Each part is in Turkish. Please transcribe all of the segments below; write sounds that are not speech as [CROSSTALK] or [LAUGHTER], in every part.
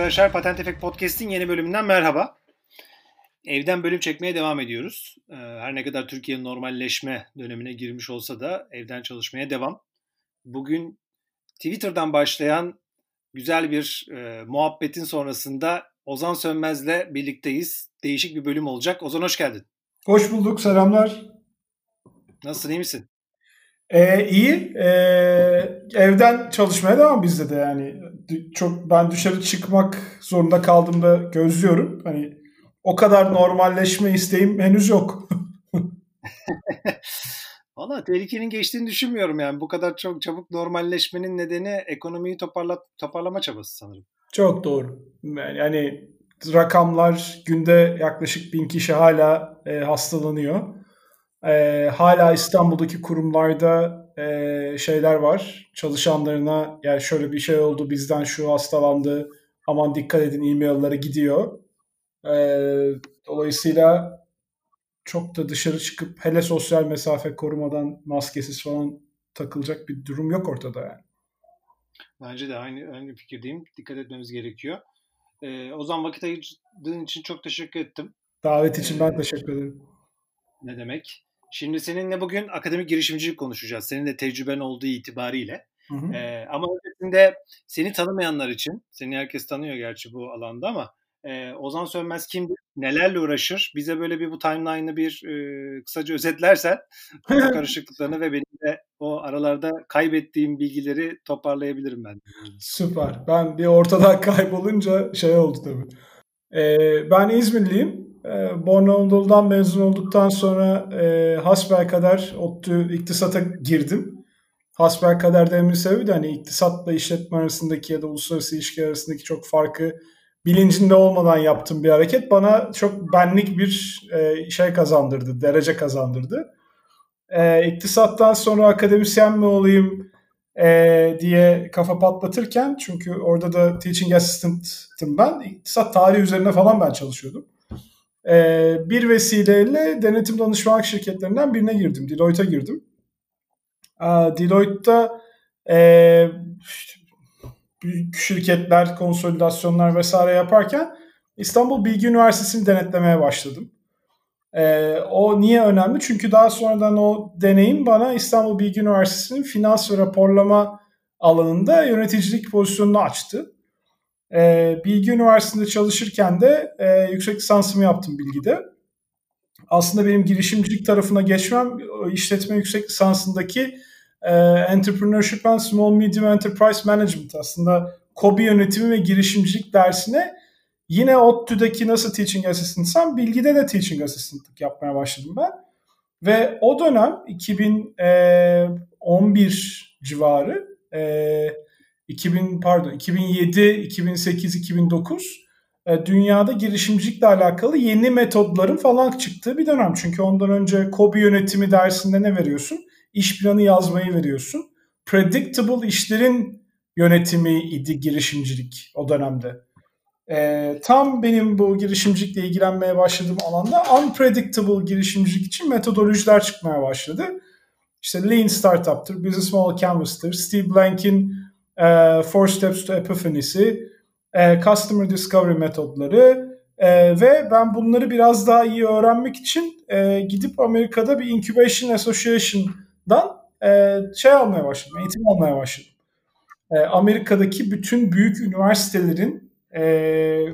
Arkadaşlar Patent Efekt Podcast'in yeni bölümünden merhaba. Evden bölüm çekmeye devam ediyoruz. Ee, her ne kadar Türkiye normalleşme dönemine girmiş olsa da evden çalışmaya devam. Bugün Twitter'dan başlayan güzel bir e, muhabbetin sonrasında Ozan Sönmez'le birlikteyiz. Değişik bir bölüm olacak. Ozan hoş geldin. Hoş bulduk, selamlar. Nasılsın, iyi misin? Ee, iyi. Ee, evden çalışmaya devam bizde de yani. Çok ben dışarı çıkmak zorunda kaldığımda gözlüyorum. Hani o kadar normalleşme isteğim henüz yok. [LAUGHS] Valla tehlikenin geçtiğini düşünmüyorum yani. Bu kadar çok çabuk normalleşmenin nedeni ekonomiyi toparla, toparlama çabası sanırım. Çok doğru. Yani rakamlar günde yaklaşık bin kişi hala e, hastalanıyor. E, hala İstanbul'daki kurumlarda e, şeyler var. Çalışanlarına yani şöyle bir şey oldu bizden şu hastalandı aman dikkat edin e-mail'lara gidiyor. E, dolayısıyla çok da dışarı çıkıp hele sosyal mesafe korumadan maskesiz falan takılacak bir durum yok ortada yani. Bence de aynı, aynı fikirdeyim. Dikkat etmemiz gerekiyor. Ee, o zaman vakit ayırdığın için çok teşekkür ettim. Davet için ee, ben teşekkür ederim. Ne demek? Şimdi seninle bugün akademik girişimcilik konuşacağız. Senin de tecrüben olduğu itibariyle. Hı hı. Ee, ama öncesinde seni tanımayanlar için, seni herkes tanıyor gerçi bu alanda ama e, Ozan Sönmez kimdir, nelerle uğraşır? Bize böyle bir bu timeline'ı bir e, kısaca özetlersen [LAUGHS] karışıklıklarını ve benim de o aralarda kaybettiğim bilgileri toparlayabilirim ben. Süper. Ben bir ortadan [LAUGHS] kaybolunca şey oldu tabii. Ee, ben İzmirliyim. E, Borno Anadolu'dan mezun olduktan sonra e, hasbel kadar ODTÜ iktisata girdim. Hasbel kadar dememin sebebi de hani iktisatla işletme arasındaki ya da uluslararası ilişki arasındaki çok farkı bilincinde olmadan yaptığım bir hareket bana çok benlik bir e, şey kazandırdı, derece kazandırdı. E, iktisattan sonra akademisyen mi olayım e, diye kafa patlatırken çünkü orada da teaching assistant'tım ben. İktisat tarihi üzerine falan ben çalışıyordum. E, bir vesileyle denetim danışmanlık şirketlerinden birine girdim. Deloitte'a girdim. Deloitte'da e, büyük şirketler, konsolidasyonlar vesaire yaparken İstanbul Bilgi Üniversitesi'ni denetlemeye başladım. E, o niye önemli? Çünkü daha sonradan o deneyim bana İstanbul Bilgi Üniversitesi'nin finans ve raporlama alanında yöneticilik pozisyonunu açtı. E, Bilgi Üniversitesi'nde çalışırken de e, yüksek lisansımı yaptım Bilgi'de. Aslında benim girişimcilik tarafına geçmem işletme yüksek lisansındaki e, Entrepreneurship and Small Medium Enterprise Management aslında KOBİ yönetimi ve girişimcilik dersine yine ODTÜ'deki nasıl teaching assistantsam Bilgi'de de teaching assistantlık yapmaya başladım ben. Ve o dönem 2011 civarı e, 2000 pardon 2007, 2008, 2009 dünyada girişimcilikle alakalı yeni metodların falan çıktığı bir dönem. Çünkü ondan önce KOBİ yönetimi dersinde ne veriyorsun? İş planı yazmayı veriyorsun. Predictable işlerin yönetimi idi girişimcilik o dönemde. Ee, tam benim bu girişimcilikle ilgilenmeye başladığım alanda unpredictable girişimcilik için metodolojiler çıkmaya başladı. İşte Lean Startup'tır, Business Model Canvas'tır, Steve Blank'in e, Four Steps to Epiphany'si, e, Customer Discovery metodları e, ve ben bunları biraz daha iyi öğrenmek için e, gidip Amerika'da bir Incubation Association'dan e, şey almaya başladım, eğitim almaya başladım. E, Amerika'daki bütün büyük üniversitelerin e,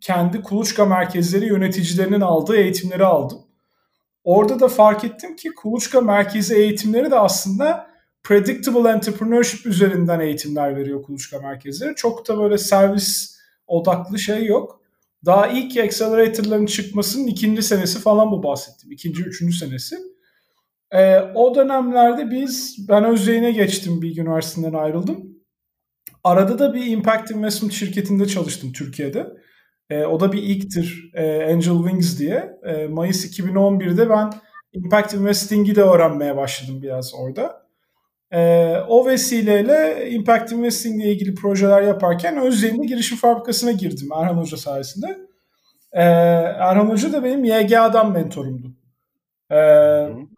kendi kuluçka merkezleri yöneticilerinin aldığı eğitimleri aldım. Orada da fark ettim ki kuluçka merkezi eğitimleri de aslında predictable entrepreneurship üzerinden eğitimler veriyor kuluçka merkezleri. Çok da böyle servis odaklı şey yok. Daha ilk accelerator'ların çıkmasının ikinci senesi falan bu bahsettim. İkinci, üçüncü senesi. Ee, o dönemlerde biz, ben Özyeğin'e geçtim Bilgi Üniversitesi'nden ayrıldım. Arada da bir impact investment şirketinde çalıştım Türkiye'de. Ee, o da bir ilktir e, Angel Wings diye. E, Mayıs 2011'de ben impact investing'i de öğrenmeye başladım biraz orada. E, o vesileyle Impact Investing ile ilgili projeler yaparken Özyeğin'de girişim fabrikasına girdim Erhan Hoca sayesinde. E, Erhan Hoca da benim YGA'dan mentorumdu. E,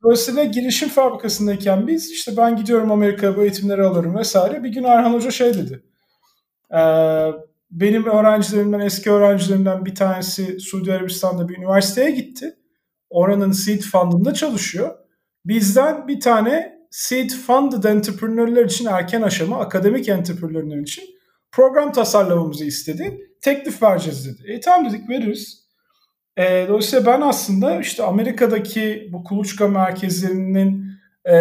dolayısıyla girişim fabrikasındayken biz işte ben gidiyorum Amerika'ya bu eğitimleri alırım vesaire. Bir gün Erhan Hoca şey dedi. E, benim öğrencilerimden, eski öğrencilerimden bir tanesi Suudi Arabistan'da bir üniversiteye gitti. Oranın seed fundında çalışıyor. Bizden bir tane seed funded entrepreneur'lar için erken aşama, akademik entrepreneur'lar için program tasarlamamızı istedi. Teklif vereceğiz dedi. E tamam dedik veririz. E, dolayısıyla ben aslında işte Amerika'daki bu kuluçka merkezlerinin e,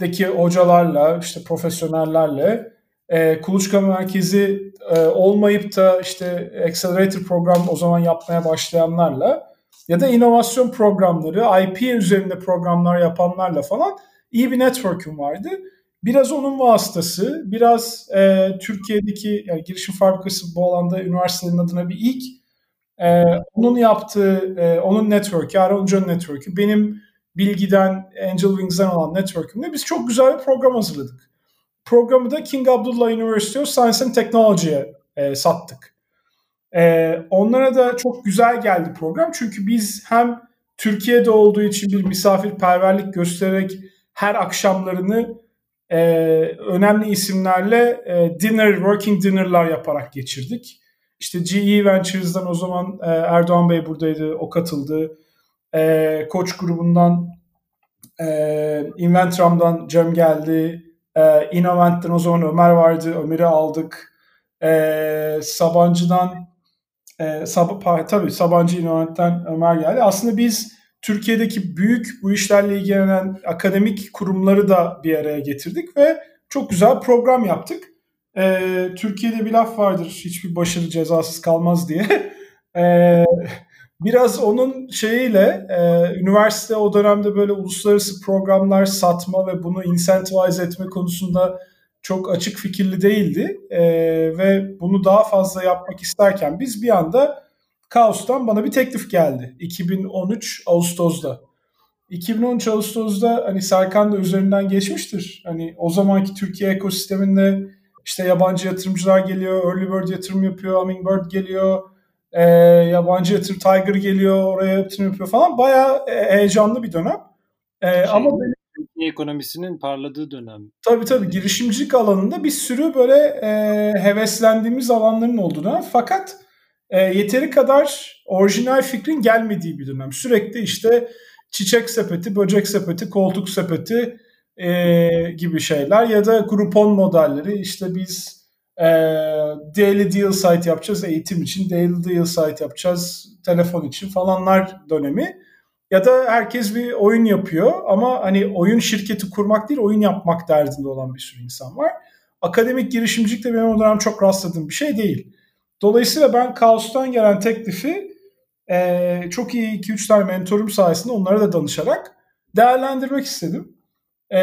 deki hocalarla, işte profesyonellerle e, kuluçka merkezi e, olmayıp da işte accelerator program o zaman yapmaya başlayanlarla ya da inovasyon programları, IP üzerinde programlar yapanlarla falan iyi bir network'üm vardı. Biraz onun vasıtası, biraz e, Türkiye'deki yani girişim fabrikası bu alanda üniversitenin adına bir ilk. E, onun yaptığı, e, onun network'ü, Aaron John network'ü, benim bilgiden, Angel Wings'den olan network'ümle biz çok güzel bir program hazırladık. Programı da King Abdullah University of Science and Technology'ye e, sattık. E, onlara da çok güzel geldi program. Çünkü biz hem Türkiye'de olduğu için bir misafirperverlik göstererek her akşamlarını e, önemli isimlerle e, dinner, working dinner'lar yaparak geçirdik. İşte GE Ventures'dan o zaman e, Erdoğan Bey buradaydı, o katıldı. E, Koç grubundan e, Inventram'dan Cem geldi. E, Innovent'ten o zaman Ömer vardı, Ömer'i aldık. E, Sabancı'dan e, Sab tabii Sabancı Innovent'ten Ömer geldi. Aslında biz Türkiye'deki büyük bu işlerle ilgilenen akademik kurumları da bir araya getirdik ve çok güzel program yaptık. Ee, Türkiye'de bir laf vardır hiçbir başarı cezasız kalmaz diye. [LAUGHS] Ee, biraz onun şeyiyle e, üniversite o dönemde böyle uluslararası programlar satma ve bunu incentivize etme konusunda çok açık fikirli değildi. E, ve bunu daha fazla yapmak isterken biz bir anda Kaos'tan bana bir teklif geldi. 2013 Ağustos'da. 2013 Ağustos'da hani Serkan da üzerinden geçmiştir. Hani o zamanki Türkiye ekosisteminde işte yabancı yatırımcılar geliyor, Early Bird yatırım yapıyor, Hummingbird geliyor, e, yabancı yatırım Tiger geliyor, oraya yatırım yapıyor falan. Bayağı e, heyecanlı bir dönem. E, şey, ama benim, Türkiye ekonomisinin parladığı dönem. Tabii tabii girişimcilik alanında bir sürü böyle e, heveslendiğimiz alanların olduğunu. Fakat e, yeteri kadar orijinal fikrin gelmediği bir dönem. Sürekli işte çiçek sepeti, böcek sepeti, koltuk sepeti e, gibi şeyler ya da Groupon modelleri işte biz e, daily deal site yapacağız eğitim için, daily deal site yapacağız telefon için falanlar dönemi. Ya da herkes bir oyun yapıyor ama hani oyun şirketi kurmak değil oyun yapmak derdinde olan bir sürü insan var. Akademik girişimcilik de benim o dönem çok rastladığım bir şey değil. Dolayısıyla ben Kaos'tan gelen teklifi e, çok iyi 2-3 tane mentorum sayesinde onlara da danışarak değerlendirmek istedim. E,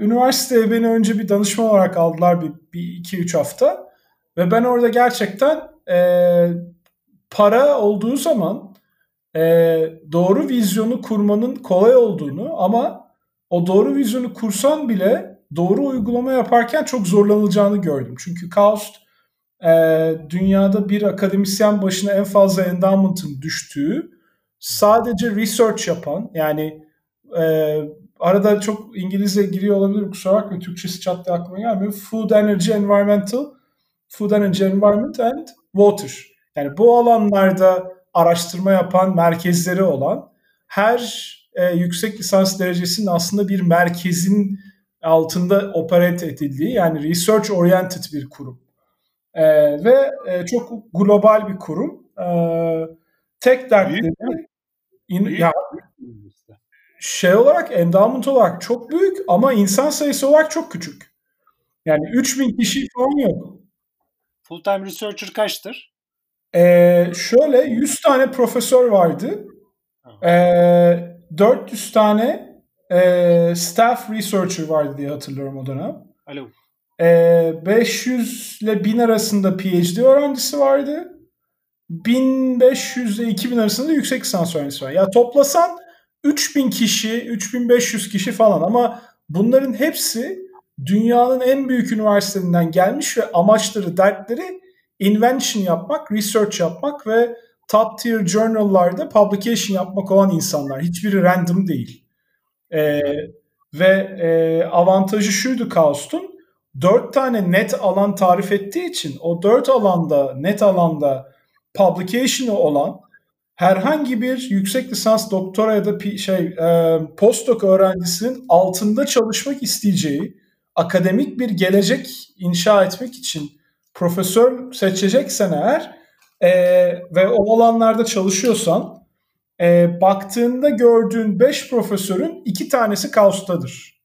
üniversiteye beni önce bir danışma olarak aldılar bir, bir 2-3 hafta. Ve ben orada gerçekten e, para olduğu zaman e, doğru vizyonu kurmanın kolay olduğunu ama o doğru vizyonu kursan bile doğru uygulama yaparken çok zorlanılacağını gördüm. Çünkü Kaos e, dünyada bir akademisyen başına en fazla endowment'ın düştüğü sadece research yapan yani e, arada çok İngilizce giriyor olabilir kusura bakmayın Türkçesi çat diye aklıma gelmiyor. Food Energy Environmental Food Energy Environment and Water. Yani bu alanlarda araştırma yapan merkezleri olan her e, yüksek lisans derecesinin aslında bir merkezin altında operate edildiği yani research oriented bir kurum. E, ve e, çok global bir kurum. E, tek dertleri in, ya, şey olarak endowment olarak çok büyük ama insan sayısı olarak çok küçük. Yani 3000 kişi falan yok. Full time researcher kaçtır? Ee, şöyle 100 tane profesör vardı. Ee, 400 tane e, staff researcher vardı diye hatırlıyorum o dönem. Alo. 500 ee, ile 1000 arasında PhD öğrencisi vardı. 1500 ile 2000 arasında yüksek lisans öğrencisi var. Ya toplasan 3000 kişi, 3500 kişi falan ama bunların hepsi dünyanın en büyük üniversitelerinden gelmiş ve amaçları, dertleri invention yapmak, research yapmak ve top tier journal'larda publication yapmak olan insanlar. Hiçbiri random değil. Ee, ve e, avantajı şuydu Kaust'un dört tane net alan tarif ettiği için o dört alanda net alanda publication'ı olan herhangi bir yüksek lisans doktora ya da şey e, postdoc öğrencisinin altında çalışmak isteyeceği akademik bir gelecek inşa etmek için profesör seçeceksen eğer e, ve o alanlarda çalışıyorsan e, baktığında gördüğün 5 profesörün iki tanesi kaostadır.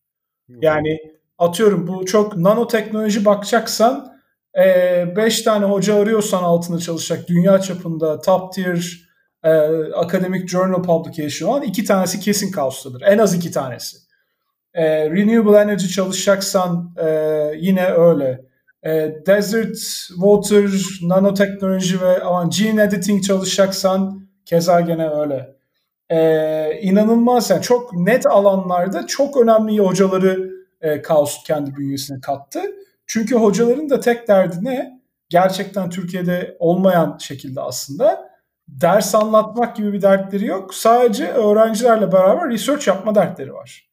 Yani atıyorum bu çok nanoteknoloji bakacaksan 5 e, tane hoca arıyorsan altında çalışacak dünya çapında top tier e, academic journal publication olan iki tanesi kesin kaostadır. En az iki tanesi. E, renewable energy çalışacaksan e, yine öyle. E, desert, water, nanoteknoloji ve aman, gene editing çalışacaksan keza gene öyle. E, inanılmaz yani çok net alanlarda çok önemli hocaları e, Kaos kendi bünyesine kattı. Çünkü hocaların da tek derdi ne? Gerçekten Türkiye'de olmayan şekilde aslında ders anlatmak gibi bir dertleri yok. Sadece öğrencilerle beraber research yapma dertleri var.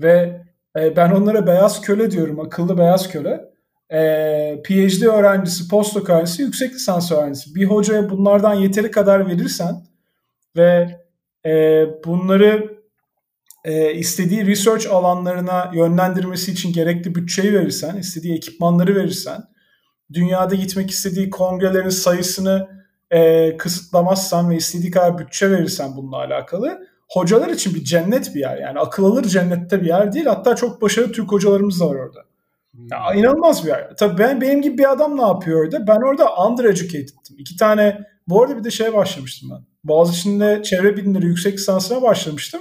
Ve e, ben onlara beyaz köle diyorum, akıllı beyaz köle. E, PhD öğrencisi, postdoc öğrencisi, yüksek lisans öğrencisi. Bir hocaya bunlardan yeteri kadar verirsen ve e, bunları e, istediği research alanlarına yönlendirmesi için gerekli bütçeyi verirsen, istediği ekipmanları verirsen, dünyada gitmek istediği kongrelerin sayısını e, kısıtlamazsan ve istediği kadar bütçe verirsen bununla alakalı hocalar için bir cennet bir yer. Yani akıl alır cennette bir yer değil. Hatta çok başarılı Türk hocalarımız da var orada. Ya, hmm. inanılmaz bir yer. Tabii ben benim gibi bir adam ne yapıyor orada? Ben orada undereducated'tim. İki tane bu arada bir de şey başlamıştım ben. Boğaziçi'nde çevre bilimleri yüksek lisansına başlamıştım.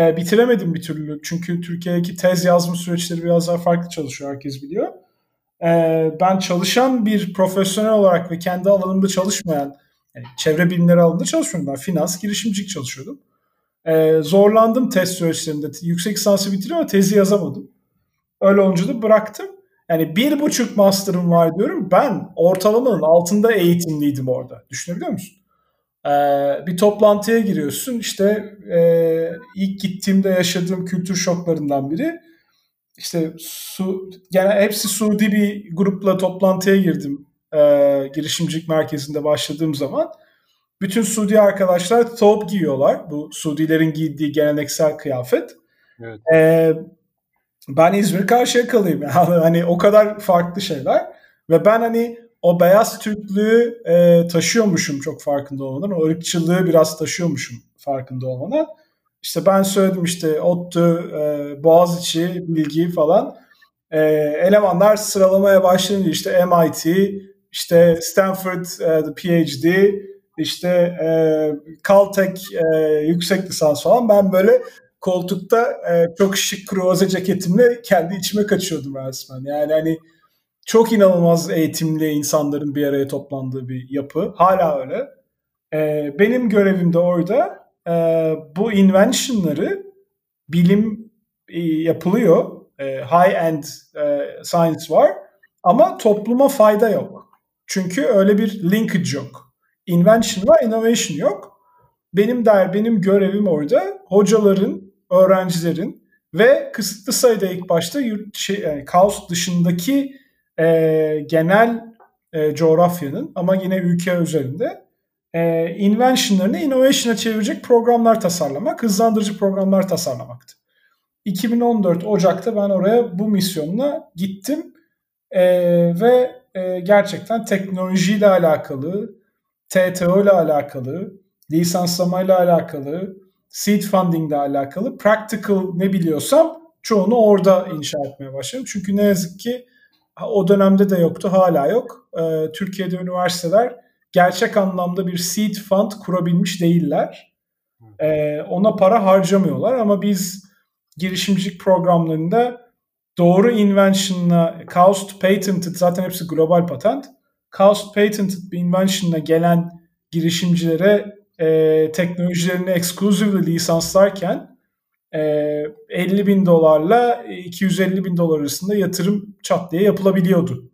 E, bitiremedim bir türlü. Çünkü Türkiye'deki tez yazma süreçleri biraz daha farklı çalışıyor. Herkes biliyor. E, ben çalışan bir profesyonel olarak ve kendi alanımda çalışmayan yani çevre bilimleri alanında çalışmıyorum. Ben finans, girişimcilik çalışıyordum. E, zorlandım test süreçlerinde. Yüksek lisansı bitirdim ama tezi yazamadım. Öyle olunca da bıraktım. Yani bir buçuk master'ım var diyorum. Ben ortalamanın altında eğitimliydim orada. Düşünebiliyor musun? Ee, bir toplantıya giriyorsun. İşte e, ilk gittiğimde yaşadığım kültür şoklarından biri. İşte su, yani hepsi Suudi bir grupla toplantıya girdim. E, girişimcilik merkezinde başladığım zaman. Bütün Suudi arkadaşlar top giyiyorlar. Bu Suudilerin giydiği geleneksel kıyafet. Evet. E, ben İzmir Karşıyaka'lıyım. [LAUGHS] Yani hani o kadar farklı şeyler. Ve ben hani o beyaz Türklüğü e, taşıyormuşum çok farkında olmadan. O ırkçılığı biraz taşıyormuşum farkında olmadan. İşte ben söyledim işte ODTÜ, e, Boğaziçi, Bilgi falan. E, elemanlar sıralamaya başlayınca işte MIT, işte Stanford e, PhD, işte e, Caltech e, yüksek lisans falan. Ben böyle koltukta e, çok şık kruvaze ceketimle kendi içime kaçıyordum resmen. Yani hani çok inanılmaz eğitimli insanların bir araya toplandığı bir yapı. Hala öyle. E, benim görevim de orada e, bu invention'ları bilim e, yapılıyor. E, high-end e, science var. Ama topluma fayda yok. Çünkü öyle bir linkage yok. Invention var, innovation yok. Benim der, benim görevim orada hocaların, öğrencilerin ve kısıtlı sayıda ilk başta yurt, şey, yani kaos dışındaki e, genel e, coğrafyanın ama yine ülke üzerinde e, inventionlarını innovation'a çevirecek programlar tasarlamak, hızlandırıcı programlar tasarlamaktı. 2014 Ocak'ta ben oraya bu misyonla gittim e, ve e, gerçekten teknolojiyle alakalı, TTO ile alakalı, lisanslamayla alakalı, seed funding ile alakalı practical ne biliyorsam çoğunu orada inşa etmeye başladım. Çünkü ne yazık ki o dönemde de yoktu, hala yok. Ee, Türkiye'de üniversiteler gerçek anlamda bir seed fund kurabilmiş değiller. Ee, ona para harcamıyorlar ama biz girişimcilik programlarında doğru invention'la cost patented zaten hepsi global patent. Cost patented bir invention'la gelen girişimcilere e, teknolojilerini exclusively lisanslarken e, 50 bin dolarla 250 bin dolar arasında yatırım çat diye yapılabiliyordu.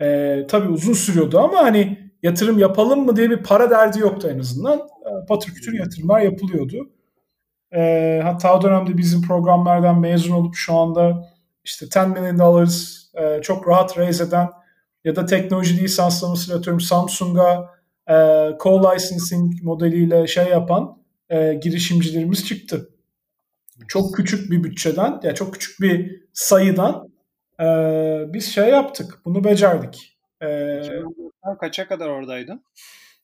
E, tabii uzun sürüyordu ama hani yatırım yapalım mı diye bir para derdi yoktu en azından. E, patır kütür yatırımlar yapılıyordu. E, hatta o dönemde bizim programlardan mezun olup şu anda işte 10 million dollars e, çok rahat raise eden ya da teknoloji lisanslamasıyla atıyorum Samsung'a e, co-licensing modeliyle şey yapan e, girişimcilerimiz çıktı. Çok küçük bir bütçeden, ya yani çok küçük bir sayıdan e, biz şey yaptık. Bunu becerdik. E, kaça kadar oradaydın?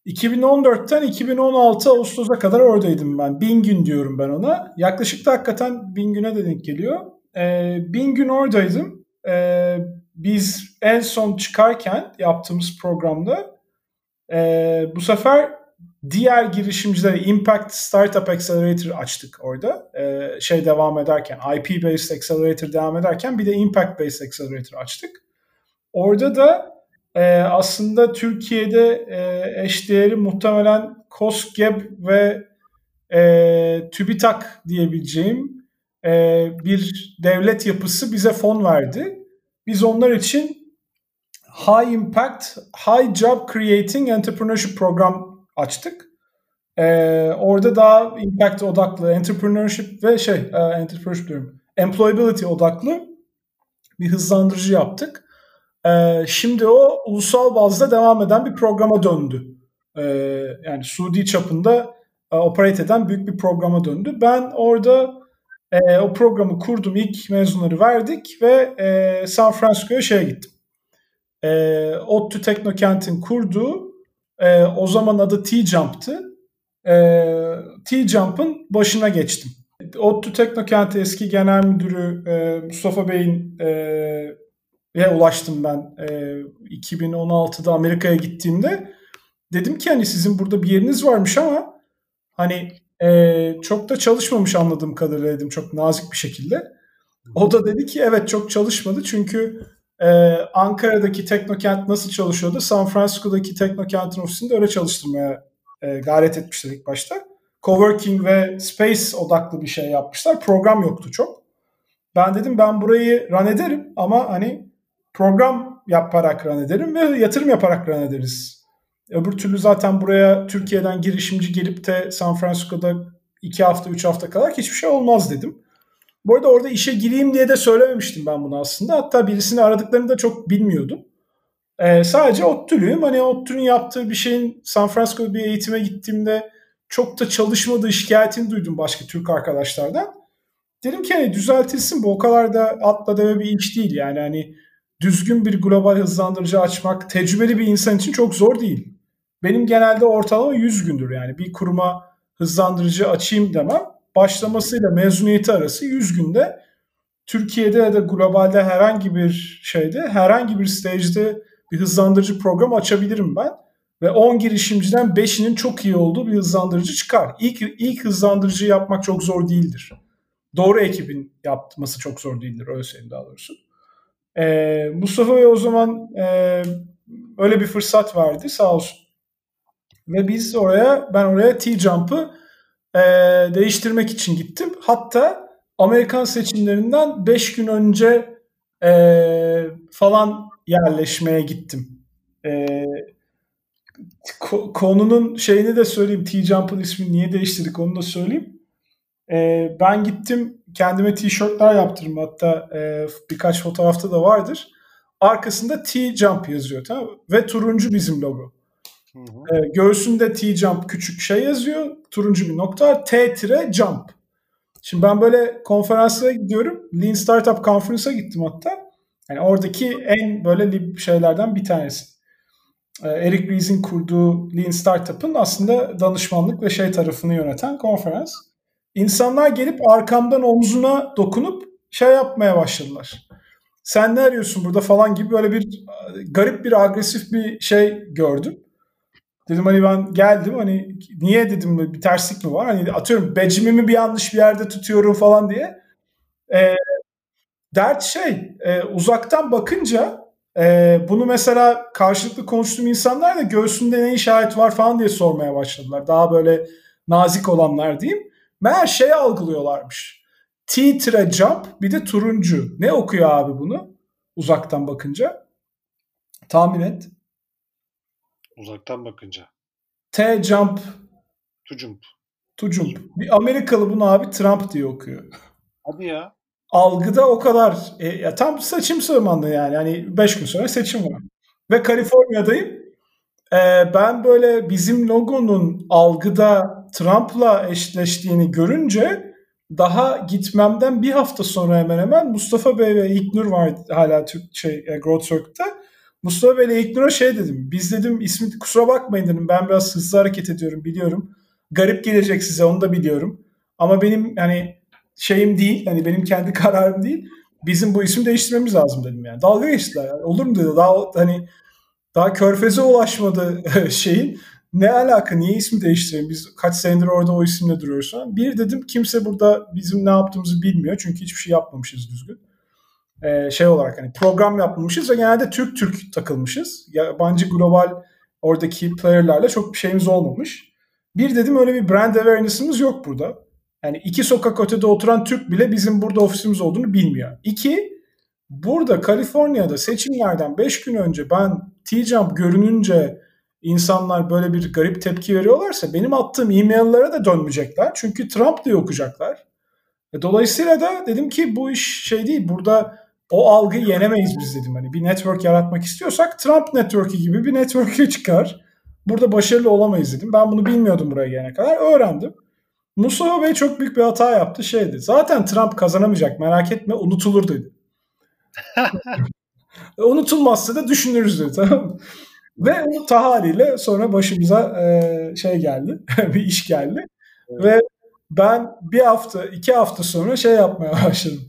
2014'ten 2016 Ağustos'a kadar oradaydım ben. Bin gün diyorum ben ona. Yaklaşık da hakikaten bin güne de denk geliyor. Ee, bin gün oradaydım. Ee, biz en son çıkarken yaptığımız programda e, bu sefer diğer girişimcilere Impact Startup Accelerator açtık orada. Ee, şey devam ederken, IP Based Accelerator devam ederken bir de Impact Based Accelerator açtık. Orada da e, aslında Türkiye'de e, eşdeğeri muhtemelen COSGAP ve e, TÜBİTAK diyebileceğim e, bir devlet yapısı bize fon verdi. Biz onlar için High Impact, High Job Creating Entrepreneurship program açtık. Ee, orada daha impact odaklı, entrepreneurship ve şey, e, entrepreneurship diyorum, employability odaklı bir hızlandırıcı yaptık. Ee, şimdi o ulusal bazda devam eden bir programa döndü. Ee, yani Suudi çapında e, operate eden büyük bir programa döndü. Ben orada e, o programı kurdum, ilk mezunları verdik ve e, San Francisco'ya şeye gittim. E, ODTÜ Teknokent'in kurduğu, e, o zaman adı T-Jump'tı. E, T-Jump'ın başına geçtim. ODTÜ Teknokent eski genel müdürü e, Mustafa Bey'in e, ve ulaştım ben e, 2016'da Amerika'ya gittiğimde. Dedim ki hani sizin burada bir yeriniz varmış ama hani e, çok da çalışmamış anladığım kadarıyla dedim çok nazik bir şekilde. O da dedi ki evet çok çalışmadı çünkü e, Ankara'daki Teknokent nasıl çalışıyordu? San Francisco'daki Teknokent'in ofisinde öyle çalıştırmaya e, gayret etmişler ilk başta. Coworking ve space odaklı bir şey yapmışlar. Program yoktu çok. Ben dedim ben burayı run ederim ama hani program yaparak run ederim ve yatırım yaparak run ederiz. Öbür türlü zaten buraya Türkiye'den girişimci gelip de San Francisco'da iki hafta, üç hafta kadar hiçbir şey olmaz dedim. Bu arada orada işe gireyim diye de söylememiştim ben bunu aslında. Hatta birisini aradıklarını da çok bilmiyordum. Ee, sadece ODTÜ'lüyüm. Hani ODTÜ'nün yaptığı bir şeyin San Francisco'da bir eğitime gittiğimde çok da çalışmadığı şikayetini duydum başka Türk arkadaşlardan. Dedim ki hani düzeltilsin bu o kadar da atla deve bir iş değil yani hani düzgün bir global hızlandırıcı açmak tecrübeli bir insan için çok zor değil. Benim genelde ortalama 100 gündür yani bir kuruma hızlandırıcı açayım demem. Başlamasıyla mezuniyeti arası 100 günde Türkiye'de ya da globalde herhangi bir şeyde herhangi bir stage'de bir hızlandırıcı program açabilirim ben. Ve 10 girişimciden 5'inin çok iyi olduğu bir hızlandırıcı çıkar. İlk, ilk hızlandırıcı yapmak çok zor değildir. Doğru ekibin yapması çok zor değildir öyle söyleyeyim daha doğrusu. E, Mustafa Bey o zaman e, öyle bir fırsat verdi sağ olsun. Ve biz oraya ben oraya T-Jump'ı e, değiştirmek için gittim. Hatta Amerikan seçimlerinden 5 gün önce e, falan yerleşmeye gittim. E, konunun şeyini de söyleyeyim. T-Jump'ın ismini niye değiştirdik onu da söyleyeyim. E, ben gittim kendime tişörtler yaptırdım hatta e, birkaç fotoğrafta da vardır. Arkasında T-Jump yazıyor tamam Ve turuncu bizim logo. E, göğsünde T-Jump küçük şey yazıyor. Turuncu bir nokta. T-Jump. Şimdi ben böyle konferanslara gidiyorum. Lean Startup Conference'a gittim hatta. Yani oradaki en böyle şeylerden bir tanesi. E, Eric Ries'in kurduğu Lean Startup'ın aslında danışmanlık ve şey tarafını yöneten konferans. İnsanlar gelip arkamdan omzuna dokunup şey yapmaya başladılar. Sen ne arıyorsun burada falan gibi böyle bir garip bir agresif bir şey gördüm. Dedim hani ben geldim hani niye dedim bir terslik mi var? Hani atıyorum becimimi bir yanlış bir yerde tutuyorum falan diye. E, dert şey e, uzaktan bakınca e, bunu mesela karşılıklı konuştuğum insanlar da göğsünde ne işaret var falan diye sormaya başladılar. Daha böyle nazik olanlar diyeyim. Meğer şey algılıyorlarmış. T jump bir de turuncu. Ne okuyor abi bunu? Uzaktan bakınca. Tahmin et. Uzaktan bakınca. T jump. To jump. To jump. Bir Amerikalı bunu abi Trump diye okuyor. Hadi ya. algıda o kadar e, ya tam seçim zamanı yani. Hani 5 gün sonra seçim var. Ve Kaliforniya'dayım. E, ben böyle bizim logonun algıda Trump'la eşleştiğini görünce daha gitmemden bir hafta sonra hemen hemen Mustafa Bey ve İlknur var hala Türk şey e, Growth Circuit'ta. Mustafa Bey ile İlknur'a şey dedim. Biz dedim ismi kusura bakmayın dedim. Ben biraz hızlı hareket ediyorum biliyorum. Garip gelecek size onu da biliyorum. Ama benim hani şeyim değil. Hani benim kendi [LAUGHS] kararım değil. Bizim bu ismi değiştirmemiz lazım dedim yani. Dalga geçtiler. Yani. Olur mu dedi. Daha hani daha körfeze ulaşmadı [LAUGHS] şeyin. Ne alaka? Niye ismi değiştirelim? Biz kaç senedir orada o isimle duruyoruz. Bir dedim kimse burada bizim ne yaptığımızı bilmiyor. Çünkü hiçbir şey yapmamışız düzgün. Ee, şey olarak hani program yapmamışız ve genelde Türk Türk takılmışız. Yabancı global oradaki player'larla çok bir şeyimiz olmamış. Bir dedim öyle bir brand awareness'ımız yok burada. Yani iki sokak ötede oturan Türk bile bizim burada ofisimiz olduğunu bilmiyor. İki, burada Kaliforniya'da seçimlerden 5 gün önce ben T-Jump görününce insanlar böyle bir garip tepki veriyorlarsa benim attığım e-maillere de dönmeyecekler. Çünkü Trump diye okuyacaklar. E, dolayısıyla da dedim ki bu iş şey değil. Burada o algıyı yenemeyiz biz dedim. Hani bir network yaratmak istiyorsak Trump network'ü gibi bir network'e çıkar. Burada başarılı olamayız dedim. Ben bunu bilmiyordum buraya gelene kadar. Öğrendim. Mustafa Bey çok büyük bir hata yaptı şeydi. Zaten Trump kazanamayacak merak etme unutulur dedi. [LAUGHS] Unutulmazsa da düşünürüz dedi tamam mı? Ve o haliyle sonra başımıza e, şey geldi, [LAUGHS] bir iş geldi. Evet. Ve ben bir hafta, iki hafta sonra şey yapmaya [LAUGHS] başladım.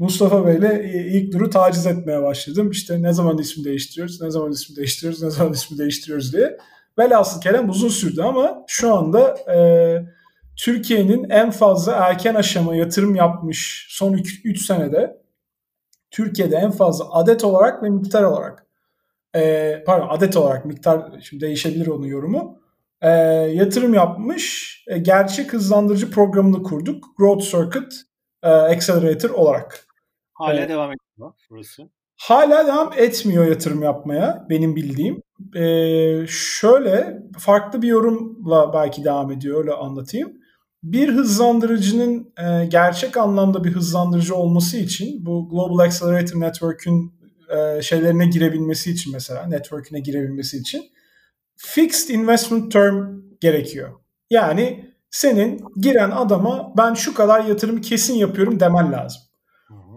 Mustafa Bey'le ilk duru taciz etmeye başladım. İşte ne zaman ismi değiştiriyoruz, ne zaman ismi değiştiriyoruz, ne zaman ismi değiştiriyoruz diye. Velhasıl kelam uzun sürdü ama şu anda e, Türkiye'nin en fazla erken aşama yatırım yapmış son 3 senede Türkiye'de en fazla adet olarak ve miktar olarak e, pardon adet olarak miktar şimdi değişebilir onun yorumu e, yatırım yapmış e, gerçek hızlandırıcı programını kurduk Growth Circuit e, Accelerator olarak. Hala e, devam ediyor burası. Hala devam etmiyor yatırım yapmaya benim bildiğim. E, şöyle farklı bir yorumla belki devam ediyor öyle anlatayım bir hızlandırıcının e, gerçek anlamda bir hızlandırıcı olması için bu Global Accelerator Network'ün e, şeylerine girebilmesi için mesela network'üne girebilmesi için fixed investment term gerekiyor. Yani senin giren adama ben şu kadar yatırım kesin yapıyorum demen lazım.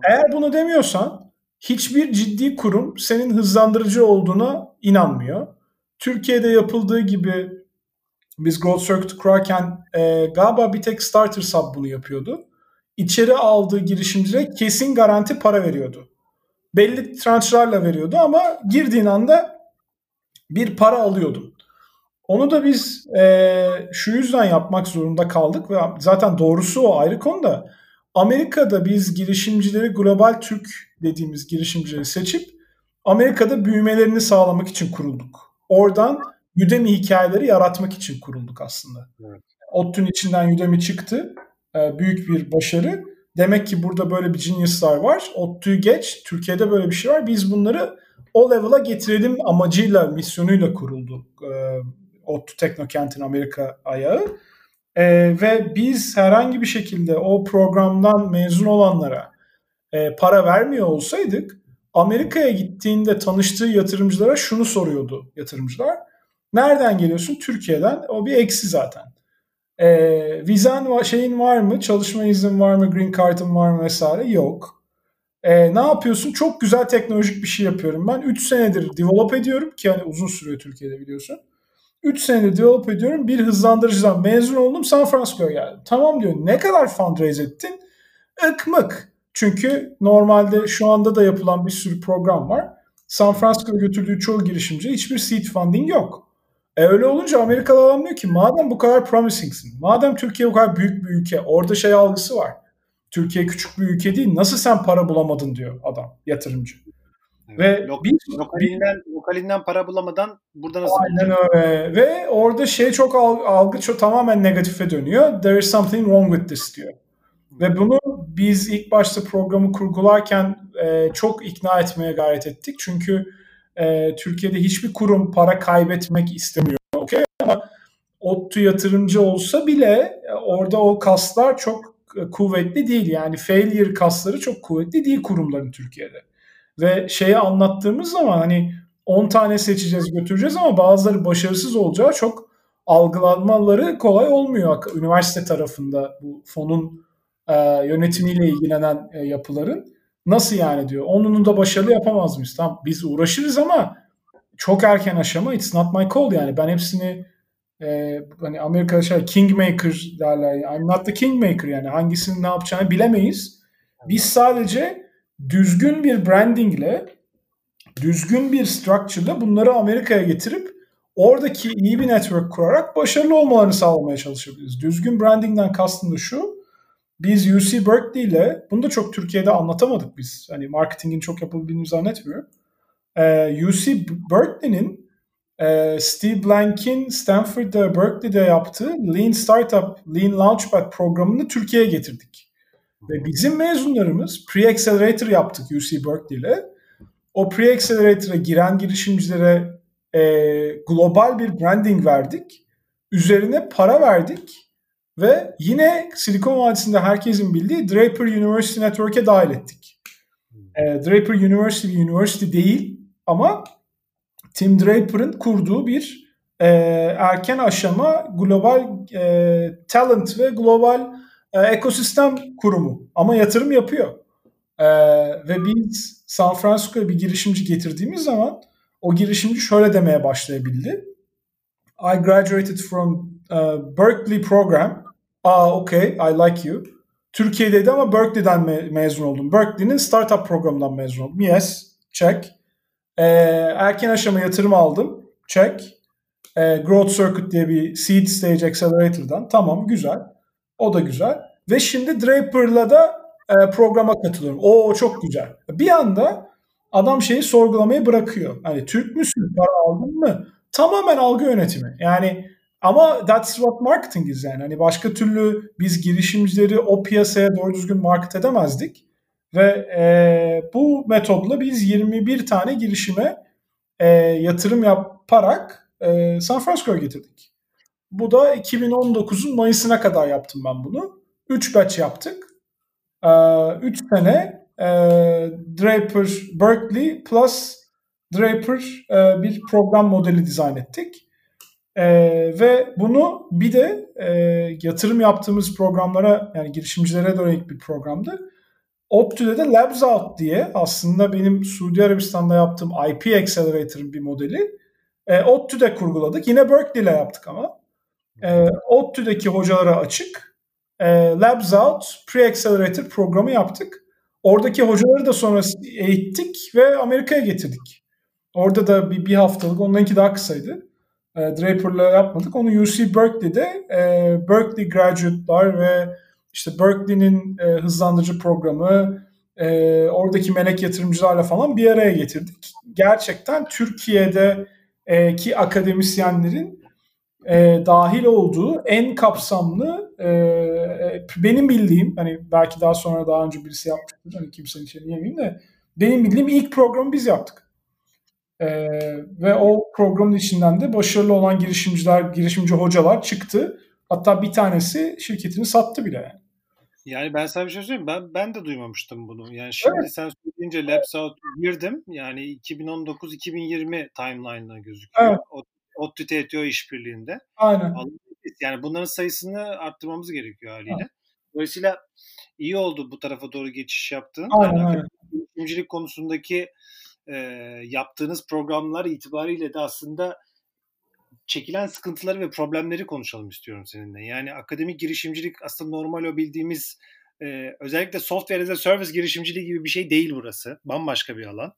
Eğer bunu demiyorsan hiçbir ciddi kurum senin hızlandırıcı olduğuna inanmıyor. Türkiye'de yapıldığı gibi biz Growth Circuit kurarken e, galiba bir tek Starter Sub bunu yapıyordu. İçeri aldığı girişimcilere kesin garanti para veriyordu. Belli tranşlarla veriyordu ama girdiğin anda bir para alıyordun. Onu da biz e, şu yüzden yapmak zorunda kaldık ve zaten doğrusu o ayrı konuda. Amerika'da biz girişimcileri global Türk dediğimiz girişimcileri seçip Amerika'da büyümelerini sağlamak için kurulduk. Oradan Udemy hikayeleri yaratmak için kurulduk aslında. Evet. ODTÜ'nün içinden Udemy çıktı. Ee, büyük bir başarı. Demek ki burada böyle bir geniuslar var. ODTÜ'yü geç. Türkiye'de böyle bir şey var. Biz bunları o level'a getirelim amacıyla, misyonuyla kuruldu. Ee, ODTÜ Teknokent'in Amerika ayağı. Ee, ve biz herhangi bir şekilde o programdan mezun olanlara e, para vermiyor olsaydık Amerika'ya gittiğinde tanıştığı yatırımcılara şunu soruyordu yatırımcılar Nereden geliyorsun? Türkiye'den. O bir eksi zaten. E, vizen şeyin var mı? Çalışma izin var mı? Green Card'ın var mı vesaire? Yok. E, ne yapıyorsun? Çok güzel teknolojik bir şey yapıyorum. Ben 3 senedir develop ediyorum ki hani uzun sürüyor Türkiye'de biliyorsun. 3 senedir develop ediyorum. Bir hızlandırıcıdan mezun oldum. San Francisco'ya geldim. Tamam diyor. Ne kadar fundraise ettin? Ikmık. Çünkü normalde şu anda da yapılan bir sürü program var. San Francisco'ya götürdüğü çoğu girişimci hiçbir seed funding yok. E öyle olunca Amerikalı adam diyor ki madem bu kadar promisingsin, madem Türkiye bu kadar büyük bir ülke, orada şey algısı var. Türkiye küçük bir ülke değil, nasıl sen para bulamadın diyor adam, yatırımcı. Evet. Ve Lok, bir, lokalinden, lokalinden para bulamadan burada nasıl Aynen öyle. Ve orada şey çok algı çok tamamen negatife dönüyor. There is something wrong with this diyor. Ve bunu biz ilk başta programı kurgularken e, çok ikna etmeye gayret ettik. Çünkü e, Türkiye'de hiçbir kurum para kaybetmek istemiyor. Okay? Ama ODTÜ yatırımcı olsa bile e, orada o kaslar çok kuvvetli değil. Yani failure kasları çok kuvvetli değil kurumların Türkiye'de. Ve şeyi anlattığımız zaman hani 10 tane seçeceğiz götüreceğiz ama bazıları başarısız olacağı çok algılanmaları kolay olmuyor üniversite tarafında bu fonun e, yönetimiyle ilgilenen e, yapıların. Nasıl yani diyor. Onunu da başarılı yapamaz mıyız? Tamam biz uğraşırız ama çok erken aşama it's not my call yani. Ben hepsini e, hani Amerika'da şey kingmaker derler. I'm not the kingmaker yani. Hangisinin ne yapacağını bilemeyiz. Biz sadece düzgün bir brandingle düzgün bir structure'la bunları Amerika'ya getirip oradaki iyi bir network kurarak başarılı olmalarını sağlamaya çalışabiliriz. Düzgün brandingden kastım da şu. Biz UC Berkeley ile bunu da çok Türkiye'de anlatamadık biz. Hani marketingin çok yapıldığını zannetmiyorum. Ee, UC Berkeley'nin e, Steve Blank'in Stanford'da Berkeley'de yaptığı Lean Startup, Lean Launchpad programını Türkiye'ye getirdik. Ve bizim mezunlarımız Pre-Accelerator yaptık UC Berkeley ile. O Pre-Accelerator'a giren girişimcilere e, global bir branding verdik. Üzerine para verdik. Ve yine Silikon Vadisi'nde herkesin bildiği Draper University Network'e dahil ettik. E, Draper University bir university değil ama Tim Draper'ın kurduğu bir e, erken aşama global e, talent ve global e, ekosistem kurumu. Ama yatırım yapıyor. E, ve biz San Francisco'ya bir girişimci getirdiğimiz zaman o girişimci şöyle demeye başlayabildi. I graduated from uh, Berkeley program. Ah okay, I like you. Türkiye'deydi ama Berkeley'den me- mezun oldum. Berkeley'nin startup programından mezun oldum. Yes, check. Ee, erken aşama yatırım aldım. Check. Ee, Growth Circuit diye bir seed stage accelerator'dan. Tamam, güzel. O da güzel. Ve şimdi Draper'la da e, programa katılıyorum. O çok güzel. Bir anda adam şeyi sorgulamayı bırakıyor. Hani Türk müsün? Para aldın mı? Tamamen algı yönetimi. Yani ama that's what marketing is yani. Hani başka türlü biz girişimcileri o piyasaya doğru düzgün market edemezdik. Ve e, bu metodla biz 21 tane girişime e, yatırım yaparak e, San Francisco'ya getirdik. Bu da 2019'un Mayıs'ına kadar yaptım ben bunu. 3 batch yaptık. 3 e, sene e, Draper Berkeley plus Draper e, bir program modeli dizayn ettik. E, ve bunu bir de e, yatırım yaptığımız programlara yani girişimcilere dönük bir programdı. ODTÜ'de de Labs Out diye aslında benim Suudi Arabistan'da yaptığım IP Accelerator'ın bir modeli. E, ODTÜ'de kurguladık. Yine Berkeley ile yaptık ama. E, ODTÜ'deki hocalara açık. E, Labs Out Pre-Accelerator programı yaptık. Oradaki hocaları da sonra eğittik ve Amerika'ya getirdik. Orada da bir, bir haftalık, onlarınki daha kısaydı. E, Draper'la yapmadık. Onu UC Berkeley'de e, Berkeley graduate'lar ve işte Berkeley'nin e, hızlandırıcı programı, e, oradaki melek yatırımcılarla falan bir araya getirdik. Gerçekten Türkiye'de e, ki akademisyenlerin e, dahil olduğu en kapsamlı e, e, benim bildiğim hani belki daha sonra daha önce birisi yapmıştır hani kimsenin içine yemeyeyim de benim bildiğim ilk programı biz yaptık. E, ve o programın içinden de başarılı olan girişimciler, girişimci hocalar çıktı. Hatta bir tanesi şirketini sattı bile yani. Yani ben sana bir şey söyleyeyim. Ben ben de duymamıştım bunu. Yani şimdi evet. sen söyleyince Labs Out girdim. Yani 2019-2020 timeline'ına gözüküyor. Evet. ODTÜ TTO işbirliğinde. Aynen. Yani bunların sayısını arttırmamız gerekiyor haliyle. Evet. Dolayısıyla iyi oldu bu tarafa doğru geçiş yaptığın. Aynen, aynen. Girişimcilik konusundaki e, yaptığınız programlar itibariyle de aslında çekilen sıkıntıları ve problemleri konuşalım istiyorum seninle. Yani akademik girişimcilik aslında normal o bildiğimiz e, özellikle software as a service girişimciliği gibi bir şey değil burası. Bambaşka bir alan.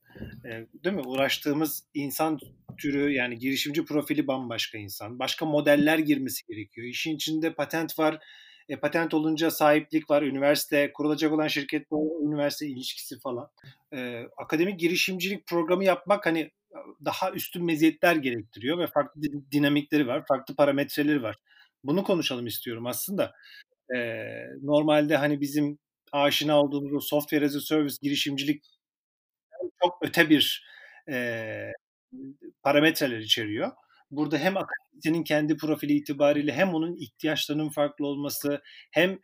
E, değil mi? Uğraştığımız insan türü yani girişimci profili bambaşka insan. Başka modeller girmesi gerekiyor. İşin içinde patent var. E, patent olunca sahiplik var. Üniversite, kurulacak olan şirket üniversite ilişkisi falan. E, akademik girişimcilik programı yapmak hani daha üstün meziyetler gerektiriyor ve farklı dinamikleri var, farklı parametreleri var. Bunu konuşalım istiyorum aslında. Ee, normalde hani bizim aşina olduğumuz o software as a service girişimcilik çok öte bir e, parametreler içeriyor. Burada hem akademisyenin kendi profili itibariyle hem onun ihtiyaçlarının farklı olması hem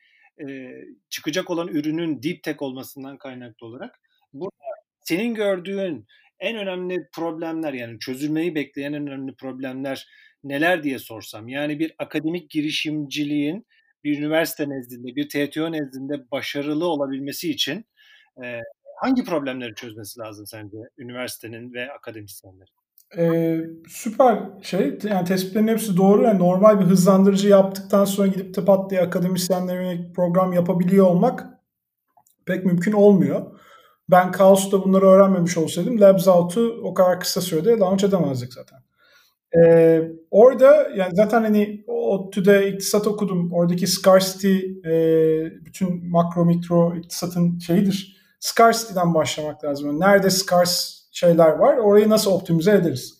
e, çıkacak olan ürünün deep tech olmasından kaynaklı olarak burada senin gördüğün en önemli problemler yani çözülmeyi bekleyen en önemli problemler neler diye sorsam yani bir akademik girişimciliğin bir üniversite nezdinde, bir TTO nezdinde başarılı olabilmesi için e, hangi problemleri çözmesi lazım sence üniversitenin ve akademisyenlerin? Ee, süper şey yani tespitlerin hepsi doğru. Yani normal bir hızlandırıcı yaptıktan sonra gidip de pat diye akademisyenlere program yapabiliyor olmak pek mümkün olmuyor. Ben Kaos'ta bunları öğrenmemiş olsaydım Labs Out'u o kadar kısa sürede launch edemezdik zaten. Ee, orada yani zaten hani ODTÜ'de iktisat okudum. Oradaki scarcity e, bütün makro mikro iktisatın şeyidir. Scarcity'den başlamak lazım. Yani nerede scarce şeyler var orayı nasıl optimize ederiz?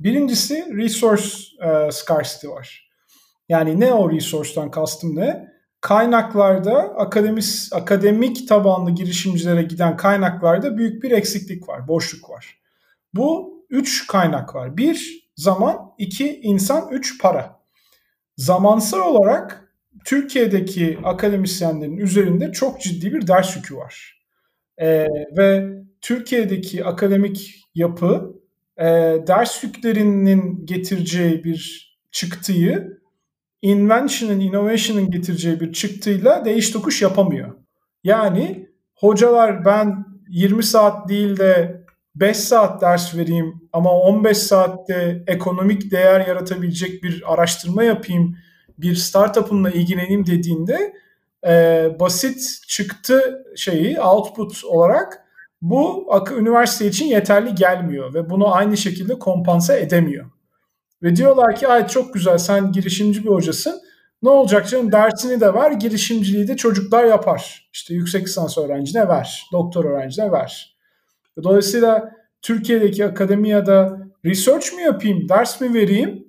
Birincisi resource e, scarcity var. Yani ne o resource'tan kastım ne? Kaynaklarda akademis, akademik tabanlı girişimcilere giden kaynaklarda büyük bir eksiklik var, boşluk var. Bu üç kaynak var. Bir, zaman, iki, insan, üç, para. Zamansal olarak Türkiye'deki akademisyenlerin üzerinde çok ciddi bir ders yükü var. Ee, ve Türkiye'deki akademik yapı e, ders yüklerinin getireceği bir çıktıyı invention'ın, innovation'ın getireceği bir çıktıyla değiş tokuş yapamıyor. Yani hocalar ben 20 saat değil de 5 saat ders vereyim ama 15 saatte ekonomik değer yaratabilecek bir araştırma yapayım, bir startup'ımla ilgileneyim dediğinde e, basit çıktı şeyi output olarak bu üniversite için yeterli gelmiyor ve bunu aynı şekilde kompanse edemiyor. Ve diyorlar ki ay çok güzel sen girişimci bir hocasın. Ne olacak canım dersini de ver, girişimciliği de çocuklar yapar. İşte yüksek lisans öğrencine ver, doktor öğrencine ver. Dolayısıyla Türkiye'deki akademiyada research mi yapayım, ders mi vereyim?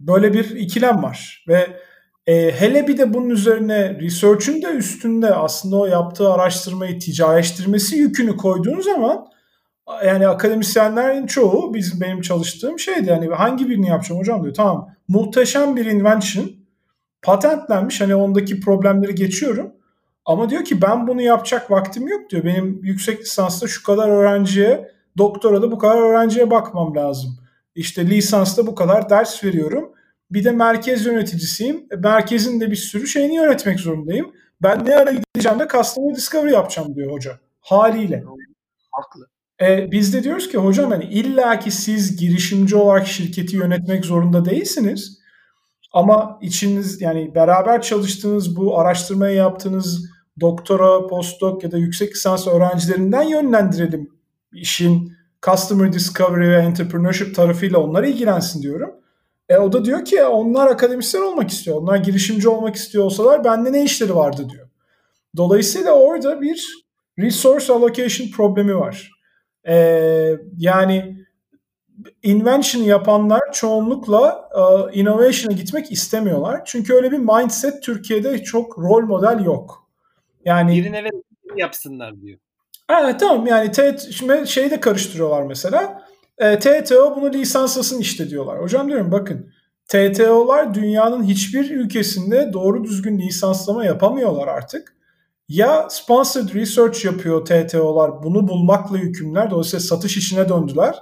Böyle bir ikilem var. Ve e, hele bir de bunun üzerine research'ün de üstünde aslında o yaptığı araştırmayı ticarileştirmesi yükünü koyduğun zaman yani akademisyenlerin çoğu bizim benim çalıştığım şeydi yani hangi birini yapacağım hocam diyor. Tamam muhteşem bir invention patentlenmiş hani ondaki problemleri geçiyorum. Ama diyor ki ben bunu yapacak vaktim yok diyor. Benim yüksek lisansta şu kadar öğrenciye, doktora da bu kadar öğrenciye bakmam lazım. İşte lisansta bu kadar ders veriyorum. Bir de merkez yöneticisiyim. E, merkezin de bir sürü şeyini yönetmek zorundayım. Ben ne ara gideceğim de customer discovery yapacağım diyor hoca. Haliyle. Haklı. E, biz de diyoruz ki hocam hani illa ki siz girişimci olarak şirketi yönetmek zorunda değilsiniz. Ama içiniz yani beraber çalıştığınız bu araştırmayı yaptığınız doktora, postdoc ya da yüksek lisans öğrencilerinden yönlendirelim işin customer discovery ve entrepreneurship tarafıyla onlar ilgilensin diyorum. E, o da diyor ki onlar akademisyen olmak istiyor. Onlar girişimci olmak istiyor olsalar bende ne işleri vardı diyor. Dolayısıyla orada bir resource allocation problemi var. E, yani invention yapanlar çoğunlukla uh, innovation'a gitmek istemiyorlar. Çünkü öyle bir mindset Türkiye'de çok rol model yok. Yani birine ve yapsınlar diyor. Evet tamam yani T, şimdi şeyi de karıştırıyorlar mesela. E, TTO bunu lisanslasın işte diyorlar. Hocam diyorum bakın TTO'lar dünyanın hiçbir ülkesinde doğru düzgün lisanslama yapamıyorlar artık. Ya sponsored research yapıyor TTO'lar bunu bulmakla yükümler. Dolayısıyla satış işine döndüler.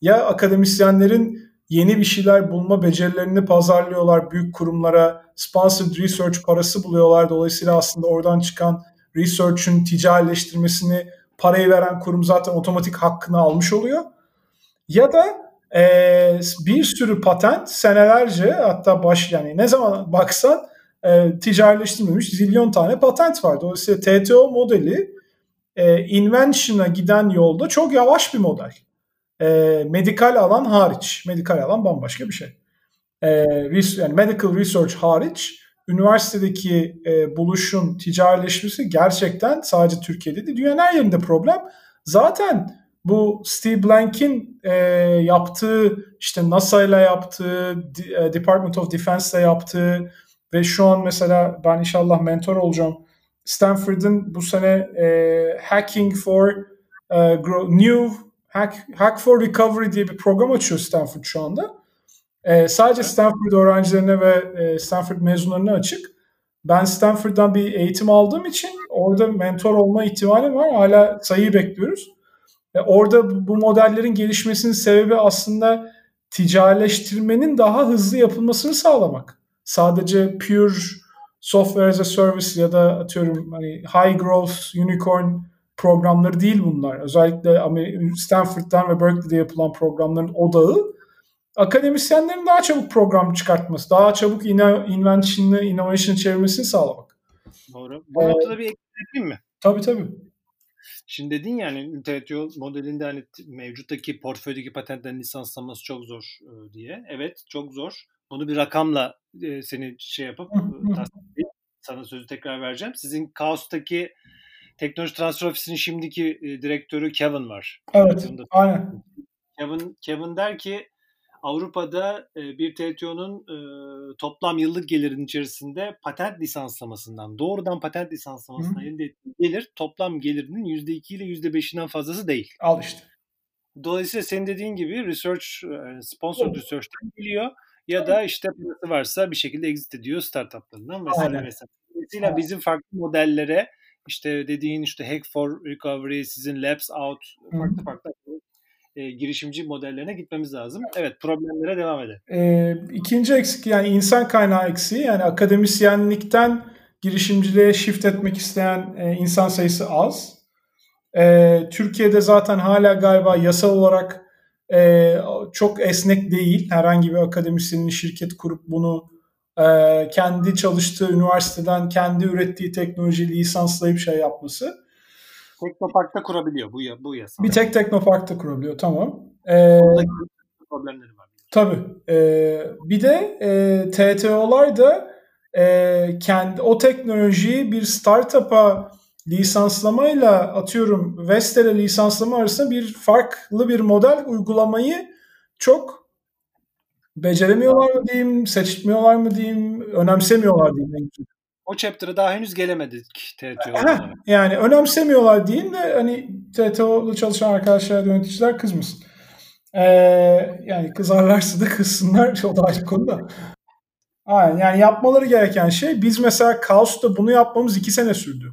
Ya akademisyenlerin yeni bir şeyler bulma becerilerini pazarlıyorlar büyük kurumlara. Sponsored research parası buluyorlar. Dolayısıyla aslında oradan çıkan research'ün ticarileştirmesini parayı veren kurum zaten otomatik hakkını almış oluyor. Ya da e, bir sürü patent senelerce hatta baş yani ne zaman baksan e, ticarileştirilmemiş zilyon tane patent var. Dolayısıyla TTO modeli e, invention'a giden yolda çok yavaş bir model. E, medikal alan hariç. Medikal alan bambaşka bir şey. E, yani medical research hariç üniversitedeki e, buluşun ticarileşmesi gerçekten sadece Türkiye'de değil dünyanın her yerinde problem. Zaten bu Steve Blank'in e, yaptığı işte NASA ile yaptığı e, Department of Defense ile yaptığı ve şu an mesela ben inşallah mentor olacağım. Stanford'ın bu sene e, Hacking for e, New Hack, Hack for Recovery diye bir program açıyor Stanford şu anda. E, sadece Stanford öğrencilerine ve e, Stanford mezunlarına açık. ben Stanford'dan bir eğitim aldığım için orada mentor olma ihtimalim var. Hala sayıyı bekliyoruz. Orada bu modellerin gelişmesinin sebebi aslında ticarileştirmenin daha hızlı yapılmasını sağlamak. Sadece pure software as a service ya da atıyorum hani high growth unicorn programları değil bunlar. Özellikle Stanford'dan ve Berkeley'de yapılan programların odağı akademisyenlerin daha çabuk program çıkartması, daha çabuk invention'ı, innovation çevirmesini sağlamak. Doğru. Bu ee, noktada bir ekleyeyim mi? Tabii tabii. Şimdi dedin yani TTO modelinde hani mevcuttaki portföydeki patentlerin lisanslanması çok zor e, diye. Evet çok zor. Bunu bir rakamla e, seni şey yapıp e, sana sözü tekrar vereceğim. Sizin Kaos'taki Teknoloji Transfer Ofisi'nin şimdiki e, direktörü Kevin var. Evet, aynen. Kevin, Kevin der ki Avrupa'da e, bir TTO'nun e, toplam yıllık gelirin içerisinde patent lisanslamasından, doğrudan patent lisanslamasından elde ettiği gelir toplam gelirinin %2 ile %5'inden fazlası değil. Al işte. Dolayısıyla senin dediğin gibi research, sponsor evet. research'tan geliyor ya da işte parası varsa bir şekilde exit ediyor startuplarından vesaire Aynen. vesaire. Dolayısıyla bizim farklı modellere işte dediğin işte Hack for Recovery, sizin Labs Out farklı farklı e, girişimci modellerine gitmemiz lazım. Evet problemlere devam edelim. E, ikinci eksik yani insan kaynağı eksiği yani akademisyenlikten girişimciliğe shift etmek isteyen e, insan sayısı az. E, Türkiye'de zaten hala galiba yasal olarak e, çok esnek değil. Herhangi bir akademisyenin şirket kurup bunu e, kendi çalıştığı üniversiteden kendi ürettiği teknolojiyi lisanslayıp şey yapması. Teknopark'ta kurabiliyor bu ya, bu yasa. Bir tek Teknopark'ta kurabiliyor tamam. Ee, problemleri var. Tabii. Ee, bir de e, TTO'lar da e, kendi o teknolojiyi bir startup'a lisanslamayla atıyorum Vestel'e lisanslama arasında bir farklı bir model uygulamayı çok beceremiyorlar mı diyeyim, seçmiyorlar mı diyeyim, önemsemiyorlar diyeyim. O chapter'a daha henüz gelemedik TTO'da. Yani önemsemiyorlar diyeyim de hani TTO'da çalışan arkadaşlar, yöneticiler kızmasın. Ee, yani kızarlarsa da kızsınlar. [LAUGHS] O da ayrı konu da. Aynen. Yani yapmaları gereken şey biz mesela Kaos'ta bunu yapmamız iki sene sürdü.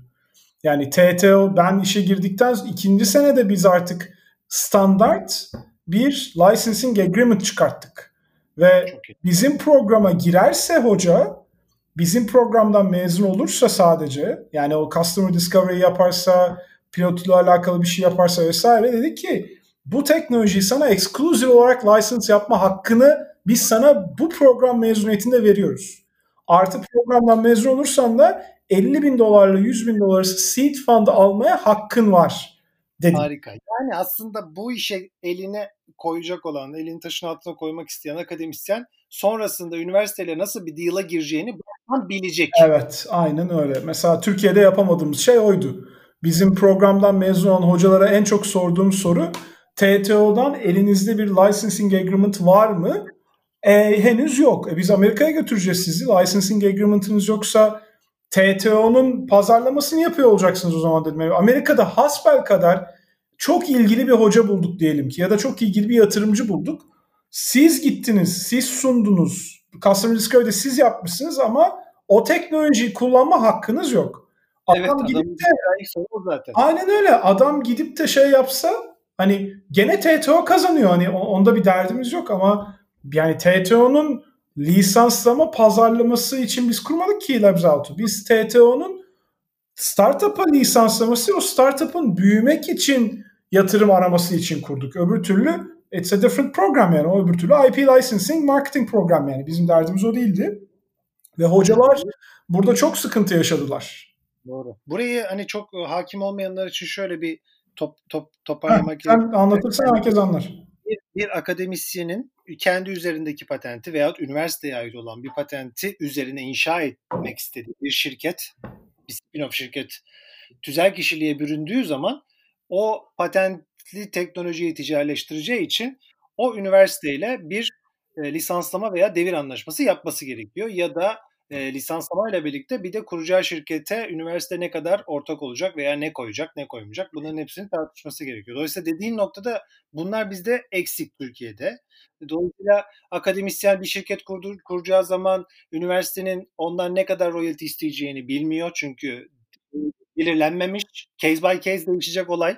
Yani TTO ben işe girdikten ikinci senede biz artık standart bir licensing agreement çıkarttık. Ve bizim programa girerse hoca bizim programdan mezun olursa sadece yani o customer discovery yaparsa pilotla alakalı bir şey yaparsa vesaire dedik ki bu teknolojiyi sana exclusive olarak license yapma hakkını biz sana bu program mezuniyetinde veriyoruz. Artı programdan mezun olursan da 50 bin dolarla 100 bin dolar seed fund almaya hakkın var dedi. Harika. Yani aslında bu işe eline koyacak olan, elini taşın altına koymak isteyen akademisyen sonrasında üniversiteyle nasıl bir deal'a gireceğini bilecek. Evet, aynen öyle. Mesela Türkiye'de yapamadığımız şey oydu. Bizim programdan mezun olan hocalara en çok sorduğum soru TTO'dan elinizde bir licensing agreement var mı? E, henüz yok. E, biz Amerika'ya götüreceğiz sizi. Licensing agreement'ınız yoksa TTO'nun pazarlamasını yapıyor olacaksınız o zaman dedim. Amerika'da hasbel kadar çok ilgili bir hoca bulduk diyelim ki ya da çok ilgili bir yatırımcı bulduk. Siz gittiniz, siz sundunuz. Customer Discovery'de siz yapmışsınız ama o teknolojiyi kullanma hakkınız yok. Adam evet, gidip de zaten. Aynen öyle. Adam gidip de şey yapsa hani gene TTO kazanıyor. Hani onda bir derdimiz yok ama yani TTO'nun lisanslama pazarlaması için biz kurmadık ki Labs Out'u. Biz TTO'nun startup'a lisanslaması o startup'ın büyümek için yatırım araması için kurduk. Öbür türlü it's a different program yani. O öbür türlü IP licensing marketing program yani. Bizim derdimiz o değildi. Ve hocalar burada çok sıkıntı yaşadılar. Doğru. Burayı hani çok e, hakim olmayanlar için şöyle bir top top toparlamak Sen anlatırsan herkes anlar. Bir, bir akademisyenin kendi üzerindeki patenti veya üniversiteye ait olan bir patenti üzerine inşa etmek istediği bir şirket, bir spin-off şirket tüzel kişiliğe büründüğü zaman o patentli teknolojiyi ticaretleştireceği için o üniversiteyle bir e, lisanslama veya devir anlaşması yapması gerekiyor ya da e, lisanslamayla birlikte bir de kuracağı şirkete üniversite ne kadar ortak olacak veya ne koyacak ne koymayacak bunların hepsinin tartışması gerekiyor. Dolayısıyla dediğin noktada bunlar bizde eksik Türkiye'de. Dolayısıyla akademisyen bir şirket kurdur, kuracağı zaman üniversitenin ondan ne kadar royalty isteyeceğini bilmiyor. Çünkü belirlenmemiş. Case by case değişecek olay.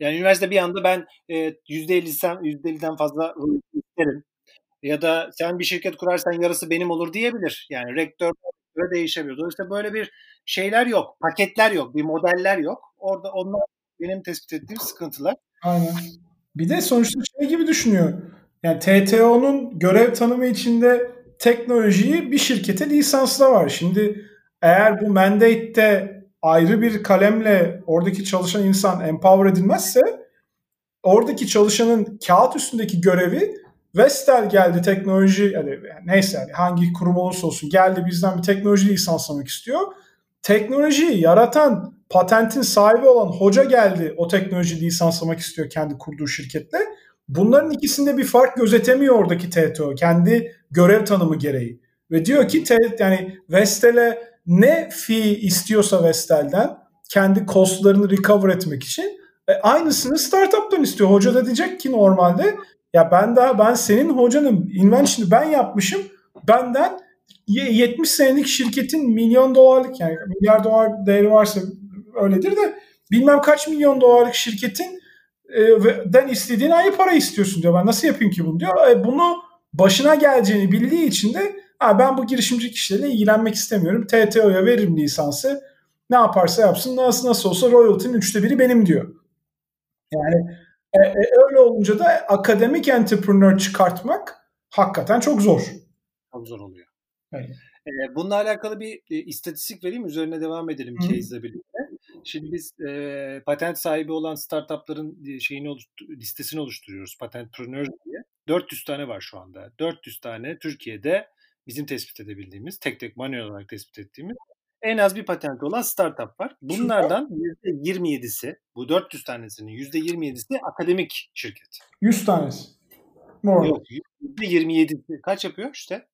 Yani üniversite bir anda ben e, %50'den %50'den fazla isterim. Ya da sen bir şirket kurarsan yarısı benim olur diyebilir. Yani rektör değişebilir. Dolayısıyla böyle bir şeyler yok. Paketler yok. Bir modeller yok. Orada onlar benim tespit ettiğim sıkıntılar. Aynen. Bir de sonuçta şey gibi düşünüyor. Yani TTO'nun görev tanımı içinde teknolojiyi bir şirkete lisansla var. Şimdi eğer bu mandate'te ayrı bir kalemle oradaki çalışan insan empower edilmezse oradaki çalışanın kağıt üstündeki görevi Vestel geldi teknoloji yani neyse yani hangi kurum olursa olsun geldi bizden bir teknoloji lisanslamak istiyor. Teknolojiyi yaratan patentin sahibi olan hoca geldi o teknoloji lisanslamak istiyor kendi kurduğu şirketle. Bunların ikisinde bir fark gözetemiyor oradaki TTO kendi görev tanımı gereği. Ve diyor ki yani Vestel'e ne fee istiyorsa Vestel'den kendi costlarını recover etmek için e, aynısını startup'tan istiyor. Hoca da diyecek ki normalde ya ben daha ben senin hocanın invention'ı ben yapmışım. Benden 70 senelik şirketin milyon dolarlık yani milyar dolar değeri varsa öyledir de bilmem kaç milyon dolarlık şirketin e, den istediğin aynı para istiyorsun diyor. Ben nasıl yapayım ki bunu diyor. E, bunu başına geleceğini bildiği için de ha, ben bu girişimcilik işleriyle ilgilenmek istemiyorum. TTO'ya veririm lisansı. Ne yaparsa yapsın nasıl nasıl olsa royalty'nin üçte biri benim diyor. Yani e, e, öyle olunca da akademik entrepreneur çıkartmak hakikaten çok zor. Çok zor oluyor. Evet. E, bununla alakalı bir e, istatistik vereyim, üzerine devam edelim case'le birlikte. Şimdi biz e, patent sahibi olan startupların e, şeyini oluştur, listesini oluşturuyoruz, patentpreneurs diye. 400 tane var şu anda. 400 tane Türkiye'de bizim tespit edebildiğimiz, tek tek manuel olarak tespit ettiğimiz en az bir patent olan startup var. Bunlardan %27'si, bu 400 tanesinin %27'si akademik şirket. 100 tanesi. More. Yok, %27'si. Kaç yapıyor işte?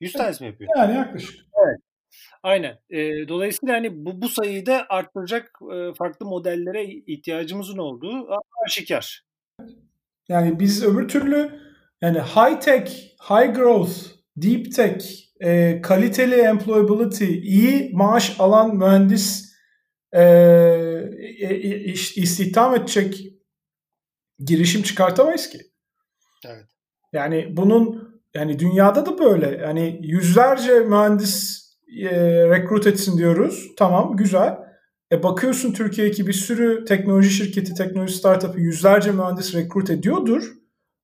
100 tanesi mi yapıyor? Yani yaklaşık. Evet. Aynen. E, dolayısıyla hani bu, bu sayıyı da arttıracak e, farklı modellere ihtiyacımızın olduğu aşikar. Yani biz öbür türlü yani high tech, high growth, deep tech e, kaliteli employability, iyi maaş alan mühendis e, e, iş, istihdam edecek girişim çıkartamayız ki. Evet. Yani bunun yani dünyada da böyle. Yani yüzlerce mühendis e, rekrut etsin diyoruz. Tamam güzel. E bakıyorsun Türkiye'deki bir sürü teknoloji şirketi, teknoloji startup'ı yüzlerce mühendis rekrut ediyordur.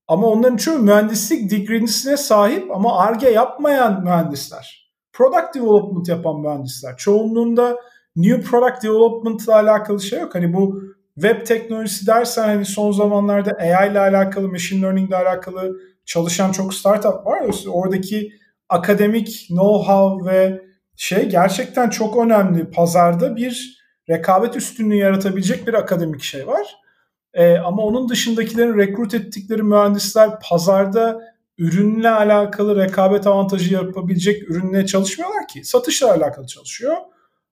Ama onların çoğu mühendislik degree'sine sahip ama ARGE yapmayan mühendisler. Product development yapan mühendisler. Çoğunluğunda new product development ile alakalı şey yok. Hani bu web teknolojisi dersen hani son zamanlarda AI ile alakalı, machine learning ile alakalı çalışan çok startup var. Oradaki akademik know-how ve şey gerçekten çok önemli. Pazarda bir rekabet üstünlüğü yaratabilecek bir akademik şey var. E, ama onun dışındakilerin rekrut ettikleri mühendisler pazarda ürünle alakalı rekabet avantajı yapabilecek ürünle çalışmıyorlar ki. Satışla alakalı çalışıyor.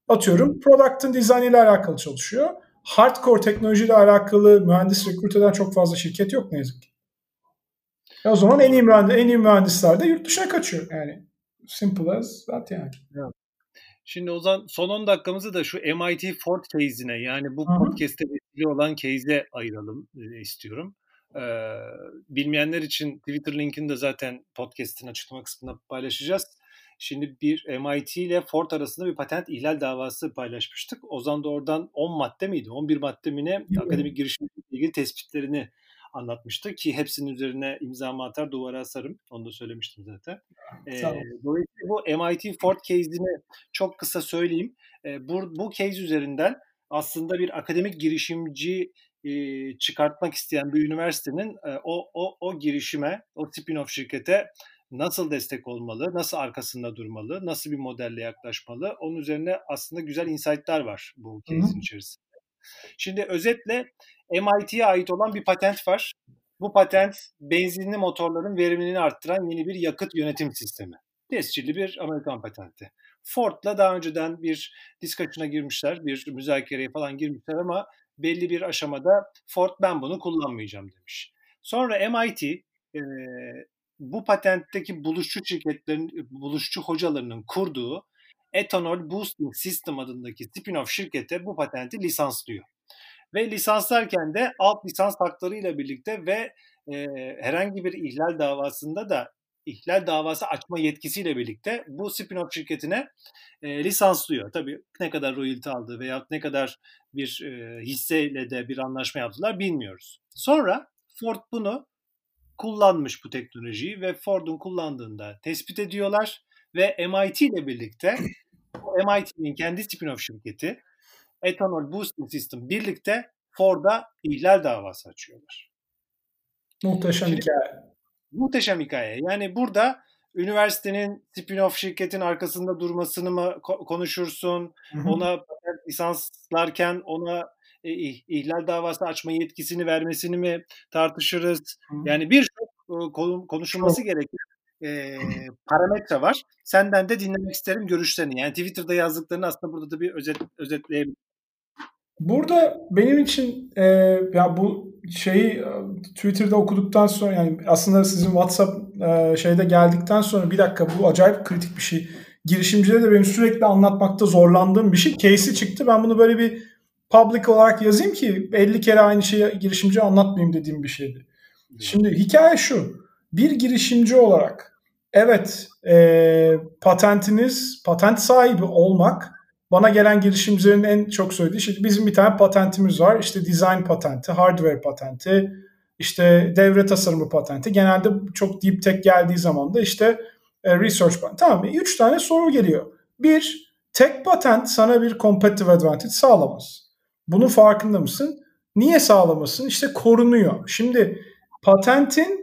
Atıyorum product'ın dizayn ile alakalı çalışıyor. Hardcore teknolojiyle alakalı mühendis rekrut eden çok fazla şirket yok ne yazık ki. E o zaman en iyi, mühendis, en iyi mühendisler de yurt dışına kaçıyor. Yani simple as that yani. Evet. Şimdi o zaman son 10 dakikamızı da şu MIT Ford case'ine yani bu podcast'te vesile olan case'e ayıralım e, istiyorum. Ee, bilmeyenler için Twitter linkini de zaten podcast'in açıklama kısmında paylaşacağız. Şimdi bir MIT ile Ford arasında bir patent ihlal davası paylaşmıştık. Ozan da oradan 10 madde miydi? 11 madde mi ne? Akademik girişimle ilgili tespitlerini anlatmıştı ki hepsinin üzerine imza atar duvara asarım. Onu da söylemiştim zaten. E, dolayısıyla bu MIT Ford case'ini çok kısa söyleyeyim. E, bu, bu case üzerinden aslında bir akademik girişimci e, çıkartmak isteyen bir üniversitenin e, o, o, o girişime, o spin-off şirkete nasıl destek olmalı, nasıl arkasında durmalı, nasıl bir modelle yaklaşmalı, onun üzerine aslında güzel insight'lar var bu case'in içerisinde. Şimdi özetle MIT'ye ait olan bir patent var. Bu patent benzinli motorların verimliliğini arttıran yeni bir yakıt yönetim sistemi. tescilli bir Amerikan patenti. Ford'la daha önceden bir discussion'a girmişler, bir müzakereye falan girmişler ama belli bir aşamada Ford ben bunu kullanmayacağım demiş. Sonra MIT e, bu patentteki buluşçu şirketlerin, buluşçu hocalarının kurduğu Ethanol Boosting System adındaki spin-off şirkete bu patenti lisanslıyor. Ve lisanslarken de alt lisans haklarıyla birlikte ve e, herhangi bir ihlal davasında da ihlal davası açma yetkisiyle birlikte bu spin-off şirketine e, lisanslıyor. Tabii ne kadar royalty aldığı veya ne kadar bir e, hisseyle de bir anlaşma yaptılar bilmiyoruz. Sonra Ford bunu kullanmış bu teknolojiyi ve Ford'un kullandığında tespit ediyorlar ve MIT ile birlikte [LAUGHS] MIT'nin kendi spin-off şirketi Ethanol Boosting System birlikte Ford'a ihlal davası açıyorlar. Muhteşem Şimdi, hikaye. Muhteşem hikaye. Yani burada üniversitenin spin-off şirketin arkasında durmasını mı konuşursun? Hı-hı. Ona lisanslarken ona e, ihlal davası açma yetkisini vermesini mi tartışırız? Hı-hı. Yani birçok e, konuşulması Çok. gereken e, parametre var. Senden de dinlemek isterim görüşlerini. Yani Twitter'da yazdıklarını aslında burada da bir özet özetleyebilirim. Burada benim için e, ya bu şeyi Twitter'da okuduktan sonra yani aslında sizin WhatsApp e, şeyde geldikten sonra bir dakika bu acayip kritik bir şey. Girişimcide de benim sürekli anlatmakta zorlandığım bir şey. Case'i çıktı. Ben bunu böyle bir public olarak yazayım ki 50 kere aynı şeyi girişimci anlatmayayım dediğim bir şeydi. Şimdi hikaye şu. Bir girişimci olarak evet e, patentiniz, patent sahibi olmak bana gelen girişimcilerin en çok söylediği şey bizim bir tane patentimiz var. İşte design patenti, hardware patenti, işte devre tasarımı patenti. Genelde çok deep tech geldiği zaman da işte e, research patenti. Tamam mı? Üç tane soru geliyor. Bir, tek patent sana bir competitive advantage sağlamaz. Bunun farkında mısın? Niye sağlamasın? İşte korunuyor. Şimdi patentin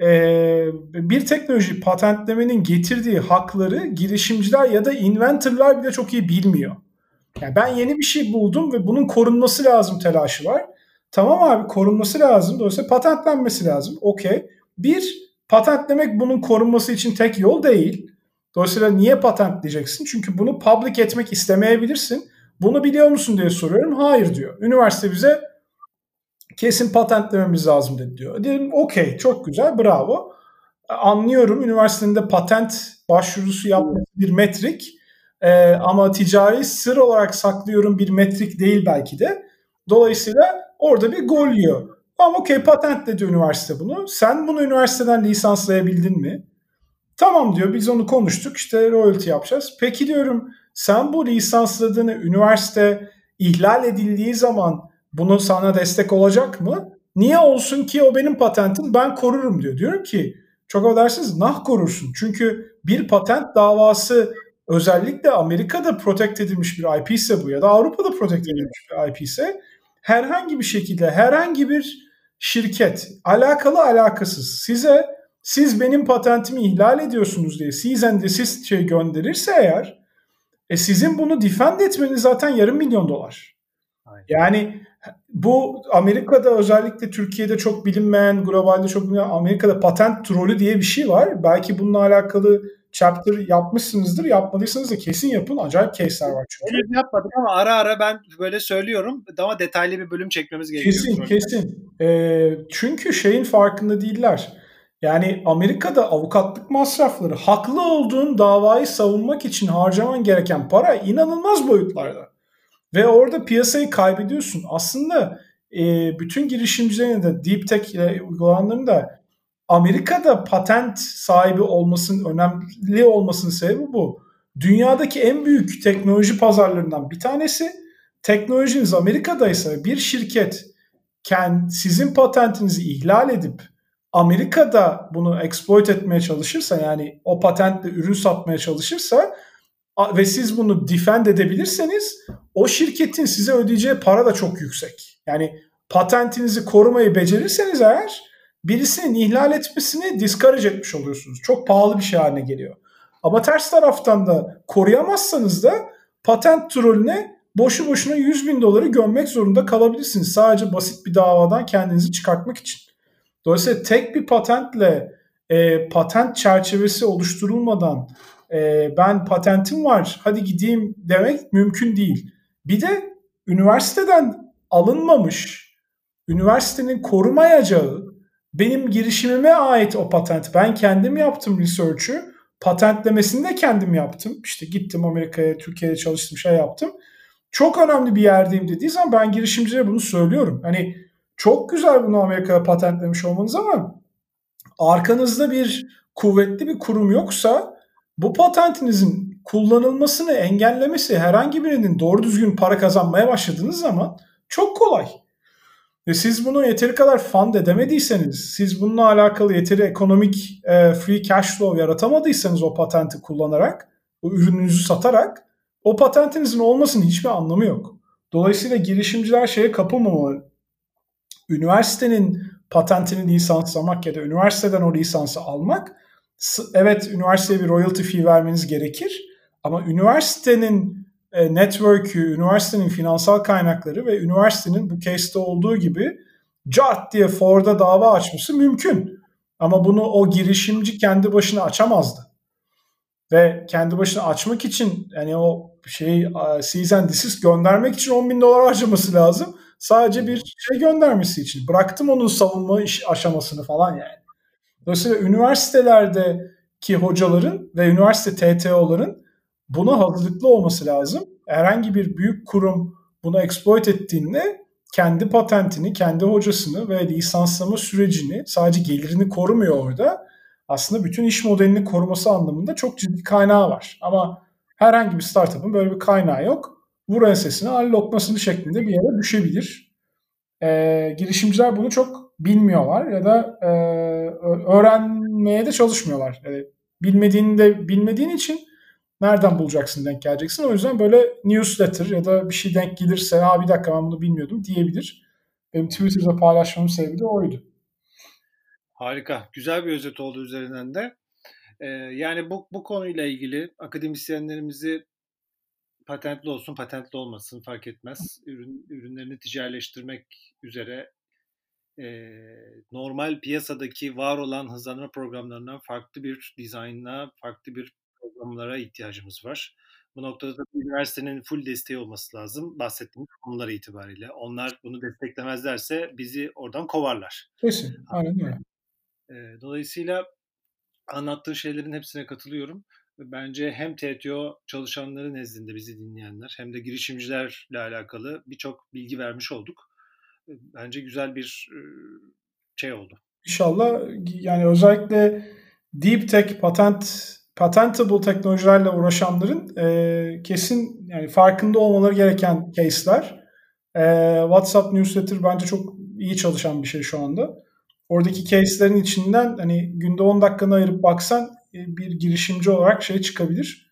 e, bir teknoloji patentlemenin getirdiği hakları girişimciler ya da inventorlar bile çok iyi bilmiyor. Yani ben yeni bir şey buldum ve bunun korunması lazım telaşı var. Tamam abi korunması lazım. Dolayısıyla patentlenmesi lazım. Okey. Bir, patentlemek bunun korunması için tek yol değil. Dolayısıyla niye patentleyeceksin? Çünkü bunu public etmek istemeyebilirsin. Bunu biliyor musun diye soruyorum. Hayır diyor. Üniversite bize kesin patentlememiz lazım dedi diyor. Dedim okey çok güzel bravo. Anlıyorum üniversitenin de patent başvurusu yapması bir metrik ee, ama ticari sır olarak saklıyorum bir metrik değil belki de. Dolayısıyla orada bir gol yiyor. Ama okey patent dedi üniversite bunu. Sen bunu üniversiteden lisanslayabildin mi? Tamam diyor biz onu konuştuk işte royalty yapacağız. Peki diyorum sen bu lisansladığını üniversite ihlal edildiği zaman bunu sana destek olacak mı? Niye olsun ki o benim patentim ben korurum diyor. Diyorum ki çok affedersiniz nah korursun. Çünkü bir patent davası özellikle Amerika'da protect edilmiş bir IP ise bu ya da Avrupa'da protect edilmiş bir IP ise herhangi bir şekilde herhangi bir şirket alakalı alakasız size siz benim patentimi ihlal ediyorsunuz diye cease and desist şey gönderirse eğer e sizin bunu defend etmeniz zaten yarım milyon dolar. Aynen. Yani bu Amerika'da özellikle Türkiye'de çok bilinmeyen, globalde çok bilinmeyen Amerika'da patent trolü diye bir şey var. Belki bununla alakalı chapter yapmışsınızdır. Yapmadıysanız da kesin yapın. Acayip case'ler var çünkü. Henüz yapmadık ama ara ara ben böyle söylüyorum. Ama detaylı bir bölüm çekmemiz gerekiyor. Kesin kesin. E, çünkü şeyin farkında değiller. Yani Amerika'da avukatlık masrafları haklı olduğun davayı savunmak için harcaman gereken para inanılmaz boyutlarda. Ve orada piyasayı kaybediyorsun. Aslında e, bütün girişimcilerin de deep tech ile uygulananların da Amerika'da patent sahibi olmasının önemli olmasının sebebi bu. Dünyadaki en büyük teknoloji pazarlarından bir tanesi. Teknolojiniz Amerika'daysa bir şirket kendi, sizin patentinizi ihlal edip Amerika'da bunu exploit etmeye çalışırsa yani o patentle ürün satmaya çalışırsa ve siz bunu defend edebilirseniz o şirketin size ödeyeceği para da çok yüksek. Yani patentinizi korumayı becerirseniz eğer birisinin ihlal etmesini discourage etmiş oluyorsunuz. Çok pahalı bir şey haline geliyor. Ama ters taraftan da koruyamazsanız da patent trolüne boşu boşuna 100 bin doları gömmek zorunda kalabilirsiniz. Sadece basit bir davadan kendinizi çıkartmak için. Dolayısıyla tek bir patentle e, patent çerçevesi oluşturulmadan e, ben patentim var hadi gideyim demek mümkün değil. Bir de üniversiteden alınmamış, üniversitenin korumayacağı benim girişimime ait o patent. Ben kendim yaptım research'ü. Patentlemesini de kendim yaptım. İşte gittim Amerika'ya, Türkiye'de çalıştım, şey yaptım. Çok önemli bir yerdeyim dediği zaman ben girişimcilere bunu söylüyorum. Hani çok güzel bunu Amerika'da patentlemiş olmanız ama arkanızda bir kuvvetli bir kurum yoksa bu patentinizin kullanılmasını engellemesi herhangi birinin doğru düzgün para kazanmaya başladığınız zaman çok kolay. Ve siz bunu yeteri kadar fund edemediyseniz, siz bununla alakalı yeteri ekonomik e, free cash flow yaratamadıysanız o patenti kullanarak, o ürününüzü satarak o patentinizin olmasının hiçbir anlamı yok. Dolayısıyla girişimciler şeye kapılmamalı. Üniversitenin patentini lisanslamak ya da üniversiteden o lisansı almak evet üniversiteye bir royalty fee vermeniz gerekir ama üniversitenin e, network'ü, üniversitenin finansal kaynakları ve üniversitenin bu case'te olduğu gibi cart diye Ford'a dava açması mümkün. Ama bunu o girişimci kendi başına açamazdı. Ve kendi başına açmak için yani o şey cease and desist göndermek için 10 bin dolar harcaması lazım. Sadece bir şey göndermesi için. Bıraktım onun savunma iş aşamasını falan yani. Dolayısıyla üniversitelerdeki hocaların ve üniversite TTO'ların buna hazırlıklı olması lazım. Herhangi bir büyük kurum bunu exploit ettiğinde kendi patentini, kendi hocasını ve lisanslama sürecini sadece gelirini korumuyor orada. Aslında bütün iş modelini koruması anlamında çok ciddi kaynağı var. Ama herhangi bir startup'ın böyle bir kaynağı yok. Vur ensesine al lokmasını şeklinde bir yere düşebilir. Ee, girişimciler bunu çok bilmiyorlar ya da e, öğrenmeye de çalışmıyorlar. Yani bilmediğini de bilmediğin için nereden bulacaksın denk geleceksin. O yüzden böyle newsletter ya da bir şey denk gelirse ha bir dakika ben bunu bilmiyordum diyebilir. Benim Twitter'da paylaşmamın sebebi de oydu. Harika. Güzel bir özet oldu üzerinden de. Ee, yani bu, bu konuyla ilgili akademisyenlerimizi patentli olsun, patentli olmasın fark etmez. Ürün, ürünlerini ticaretleştirmek üzere e, normal piyasadaki var olan hızlanma programlarından farklı bir dizaynla, farklı bir programlara ihtiyacımız var. Bu noktada da üniversitenin full desteği olması lazım bahsettiğimiz konular itibariyle. Onlar bunu desteklemezlerse bizi oradan kovarlar. Kesin, aynen öyle. Dolayısıyla anlattığın şeylerin hepsine katılıyorum. Bence hem TTO çalışanları nezdinde bizi dinleyenler hem de girişimcilerle alakalı birçok bilgi vermiş olduk bence güzel bir şey oldu. İnşallah yani özellikle deep tech patent patentable teknolojilerle uğraşanların e, kesin yani farkında olmaları gereken case'ler. E, WhatsApp newsletter bence çok iyi çalışan bir şey şu anda. Oradaki case'lerin içinden hani günde 10 dakikanı ayırıp baksan e, bir girişimci olarak şey çıkabilir.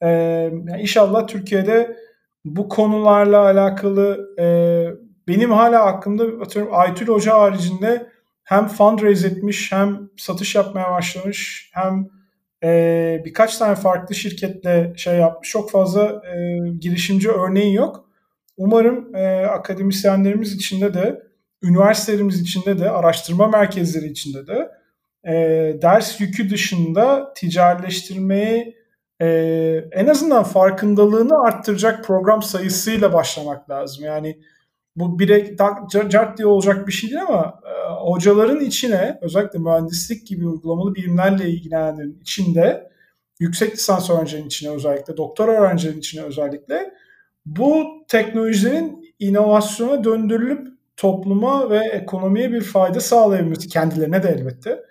E, yani inşallah Türkiye'de bu konularla alakalı e, benim hala aklımda atıyorum Aytül Hoca haricinde hem fundraise etmiş hem satış yapmaya başlamış hem e, birkaç tane farklı şirketle şey yapmış. Çok fazla e, girişimci örneği yok. Umarım e, akademisyenlerimiz içinde de üniversitelerimiz içinde de araştırma merkezleri içinde de e, ders yükü dışında ticarileştirmeyi e, en azından farkındalığını arttıracak program sayısıyla başlamak lazım. Yani bu bire cart diye olacak bir şey değil ama e, hocaların içine özellikle mühendislik gibi uygulamalı bilimlerle ilgilenenlerin içinde yüksek lisans öğrencilerin içine özellikle doktor öğrencilerin içine özellikle bu teknolojilerin inovasyona döndürülüp topluma ve ekonomiye bir fayda sağlayabilmesi kendilerine de elbette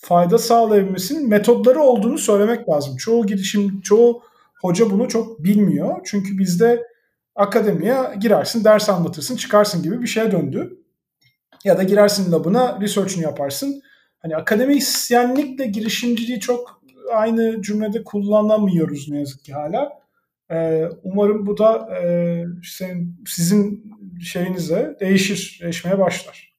fayda sağlayabilmesinin metodları olduğunu söylemek lazım. Çoğu girişim, çoğu hoca bunu çok bilmiyor. Çünkü bizde akademiye girersin, ders anlatırsın, çıkarsın gibi bir şeye döndü. Ya da girersin labına, research'ını yaparsın. Hani akademisyenlikle girişimciliği çok aynı cümlede kullanamıyoruz ne yazık ki hala. Ee, umarım bu da e, senin, sizin şeyinize değişir, değişmeye başlar.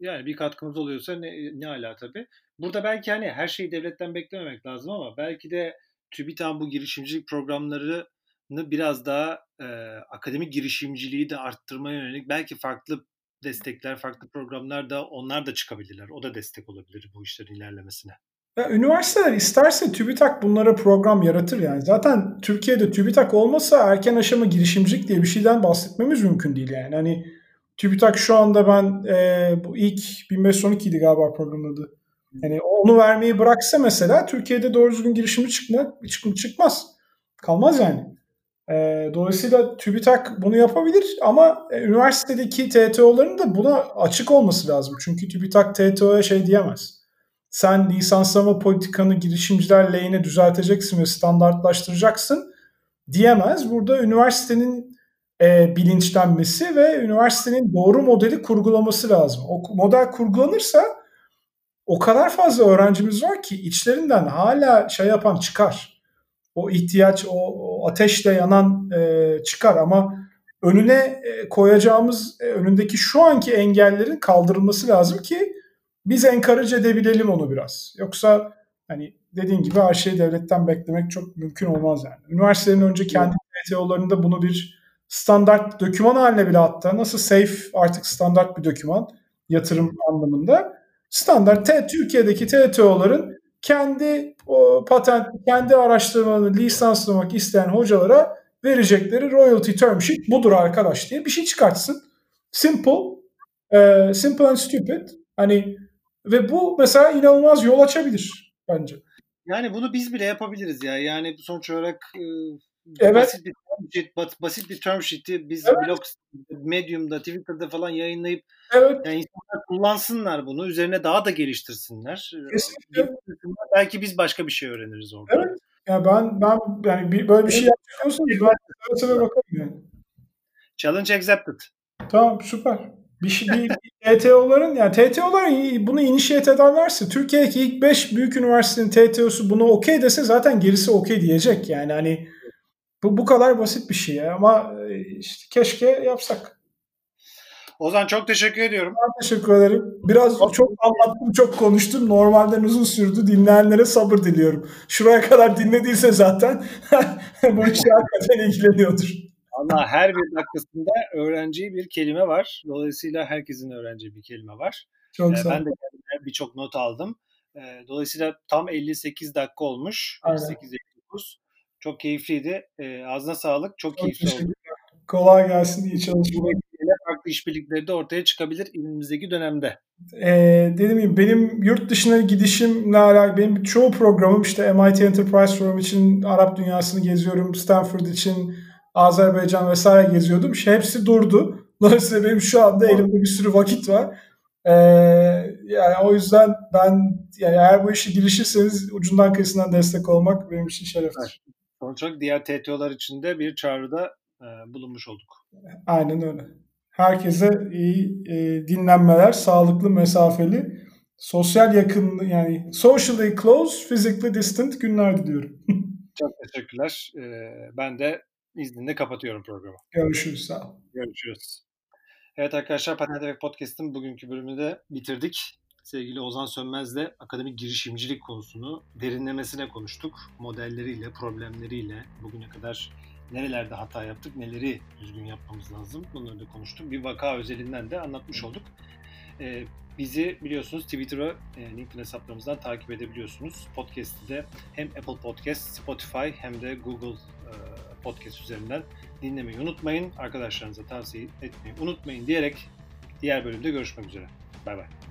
Yani bir katkımız oluyorsa ne, ne ala tabii. Burada belki hani her şeyi devletten beklememek lazım ama belki de TÜBİTAK'ın bu girişimcilik programları biraz daha e, akademik girişimciliği de arttırmaya yönelik belki farklı destekler, farklı programlar da onlar da çıkabilirler. O da destek olabilir bu işlerin ilerlemesine. Ya, üniversiteler isterse TÜBİTAK bunlara program yaratır yani. Zaten Türkiye'de TÜBİTAK olmasa erken aşama girişimcilik diye bir şeyden bahsetmemiz mümkün değil yani. Hani TÜBİTAK şu anda ben e, bu ilk 1512 idi galiba programın adı. Yani onu vermeyi bıraksa mesela Türkiye'de doğru düzgün girişimci çıkma, çık, çıkmaz. Kalmaz yani. E, dolayısıyla TÜBİTAK bunu yapabilir ama e, üniversitedeki TTO'ların da buna açık olması lazım. Çünkü TÜBİTAK TTO'ya şey diyemez. Sen lisanslama politikanı girişimciler lehine düzelteceksin ve standartlaştıracaksın diyemez. Burada üniversitenin e, bilinçlenmesi ve üniversitenin doğru modeli kurgulaması lazım. O model kurgulanırsa o kadar fazla öğrencimiz var ki içlerinden hala şey yapan çıkar. O ihtiyaç, o, o ateşle yanan e, çıkar ama önüne e, koyacağımız e, önündeki şu anki engellerin kaldırılması lazım ki biz encourage edebilelim onu biraz. Yoksa hani dediğin gibi her şeyi devletten beklemek çok mümkün olmaz yani. Üniversitelerin önce kendi PTO'larında bunu bir standart doküman haline bile hatta nasıl safe artık standart bir doküman yatırım anlamında. Standart T, Türkiye'deki TTO'ların kendi o patent, kendi araştırmalarını lisanslamak isteyen hocalara verecekleri royalty term sheet budur arkadaş diye bir şey çıkartsın. Simple, e, simple and stupid. Hani ve bu mesela inanılmaz yol açabilir bence. Yani bunu biz bile yapabiliriz ya. Yani sonuç olarak e, evet. basit bir term sheet, basit bir term sheet'i biz evet. blog, Medium'da, Twitter'da falan yayınlayıp evet. yani insanlar kullansınlar bunu. Üzerine daha da geliştirsinler. Kesinlikle. Belki biz başka bir şey öğreniriz orada. Evet. Ya ben ben yani bir, böyle bir şey yapıyorsanız ben seve bakarım yani. Challenge accepted. Tamam süper. Bir, şey, bir TTO'ların yani TTO'lar bunu initiate ederlerse Türkiye'deki ilk 5 büyük üniversitenin TTO'su bunu okey dese zaten gerisi okey diyecek yani hani bu bu kadar basit bir şey ama e, işte keşke yapsak. Ozan çok teşekkür ediyorum. Ben teşekkür ederim. Biraz çok, anlattım, çok konuştum. Normalden uzun sürdü. Dinleyenlere sabır diliyorum. Şuraya kadar dinlediyse zaten [LAUGHS] bu işe hakikaten ilgileniyordur. Ama her bir dakikasında öğrenci bir kelime var. Dolayısıyla herkesin öğrenci bir kelime var. Çok ee, Ben de birçok not aldım. Ee, dolayısıyla tam 58 dakika olmuş. 58 59. Çok keyifliydi. Ee, ağzına sağlık. Çok, çok keyifli oldu. Kolay gelsin. İyi çalışmalar. Farklı işbirlikleri de ortaya çıkabilir elimizdeki dönemde. Ee, dediğim gibi benim yurt dışına gidişimle alakalı benim çoğu programım işte MIT Enterprise Forum için Arap dünyasını geziyorum. Stanford için Azerbaycan vesaire geziyordum. Şey, hepsi durdu. [LAUGHS] Dolayısıyla benim şu anda elimde bir sürü vakit var. Ee, yani o yüzden ben yani eğer bu işe girişirseniz ucundan kıyısından destek olmak benim için şereftir. Sonuç olarak diğer TTO'lar için de bir çağrıda e, bulunmuş olduk. Aynen öyle. Herkese iyi e, dinlenmeler, sağlıklı, mesafeli, sosyal yakın yani socially close, physically distant günler diliyorum. [LAUGHS] Çok teşekkürler. Ee, ben de izninle kapatıyorum programı. Görüşürüz. Sağ ol. Görüşürüz. Evet arkadaşlar Patent ve Podcast'ın bugünkü bölümünü de bitirdik. Sevgili Ozan Sönmez'le akademik girişimcilik konusunu derinlemesine konuştuk. Modelleriyle, problemleriyle bugüne kadar nerelerde hata yaptık, neleri düzgün yapmamız lazım bunları da konuştuk. Bir vaka özelinden de anlatmış olduk. Ee, bizi biliyorsunuz Twitter'a, e, LinkedIn hesaplarımızdan takip edebiliyorsunuz. Podcast'i de hem Apple Podcast, Spotify hem de Google e, Podcast üzerinden dinlemeyi unutmayın. Arkadaşlarınıza tavsiye etmeyi unutmayın diyerek diğer bölümde görüşmek üzere. Bay bay.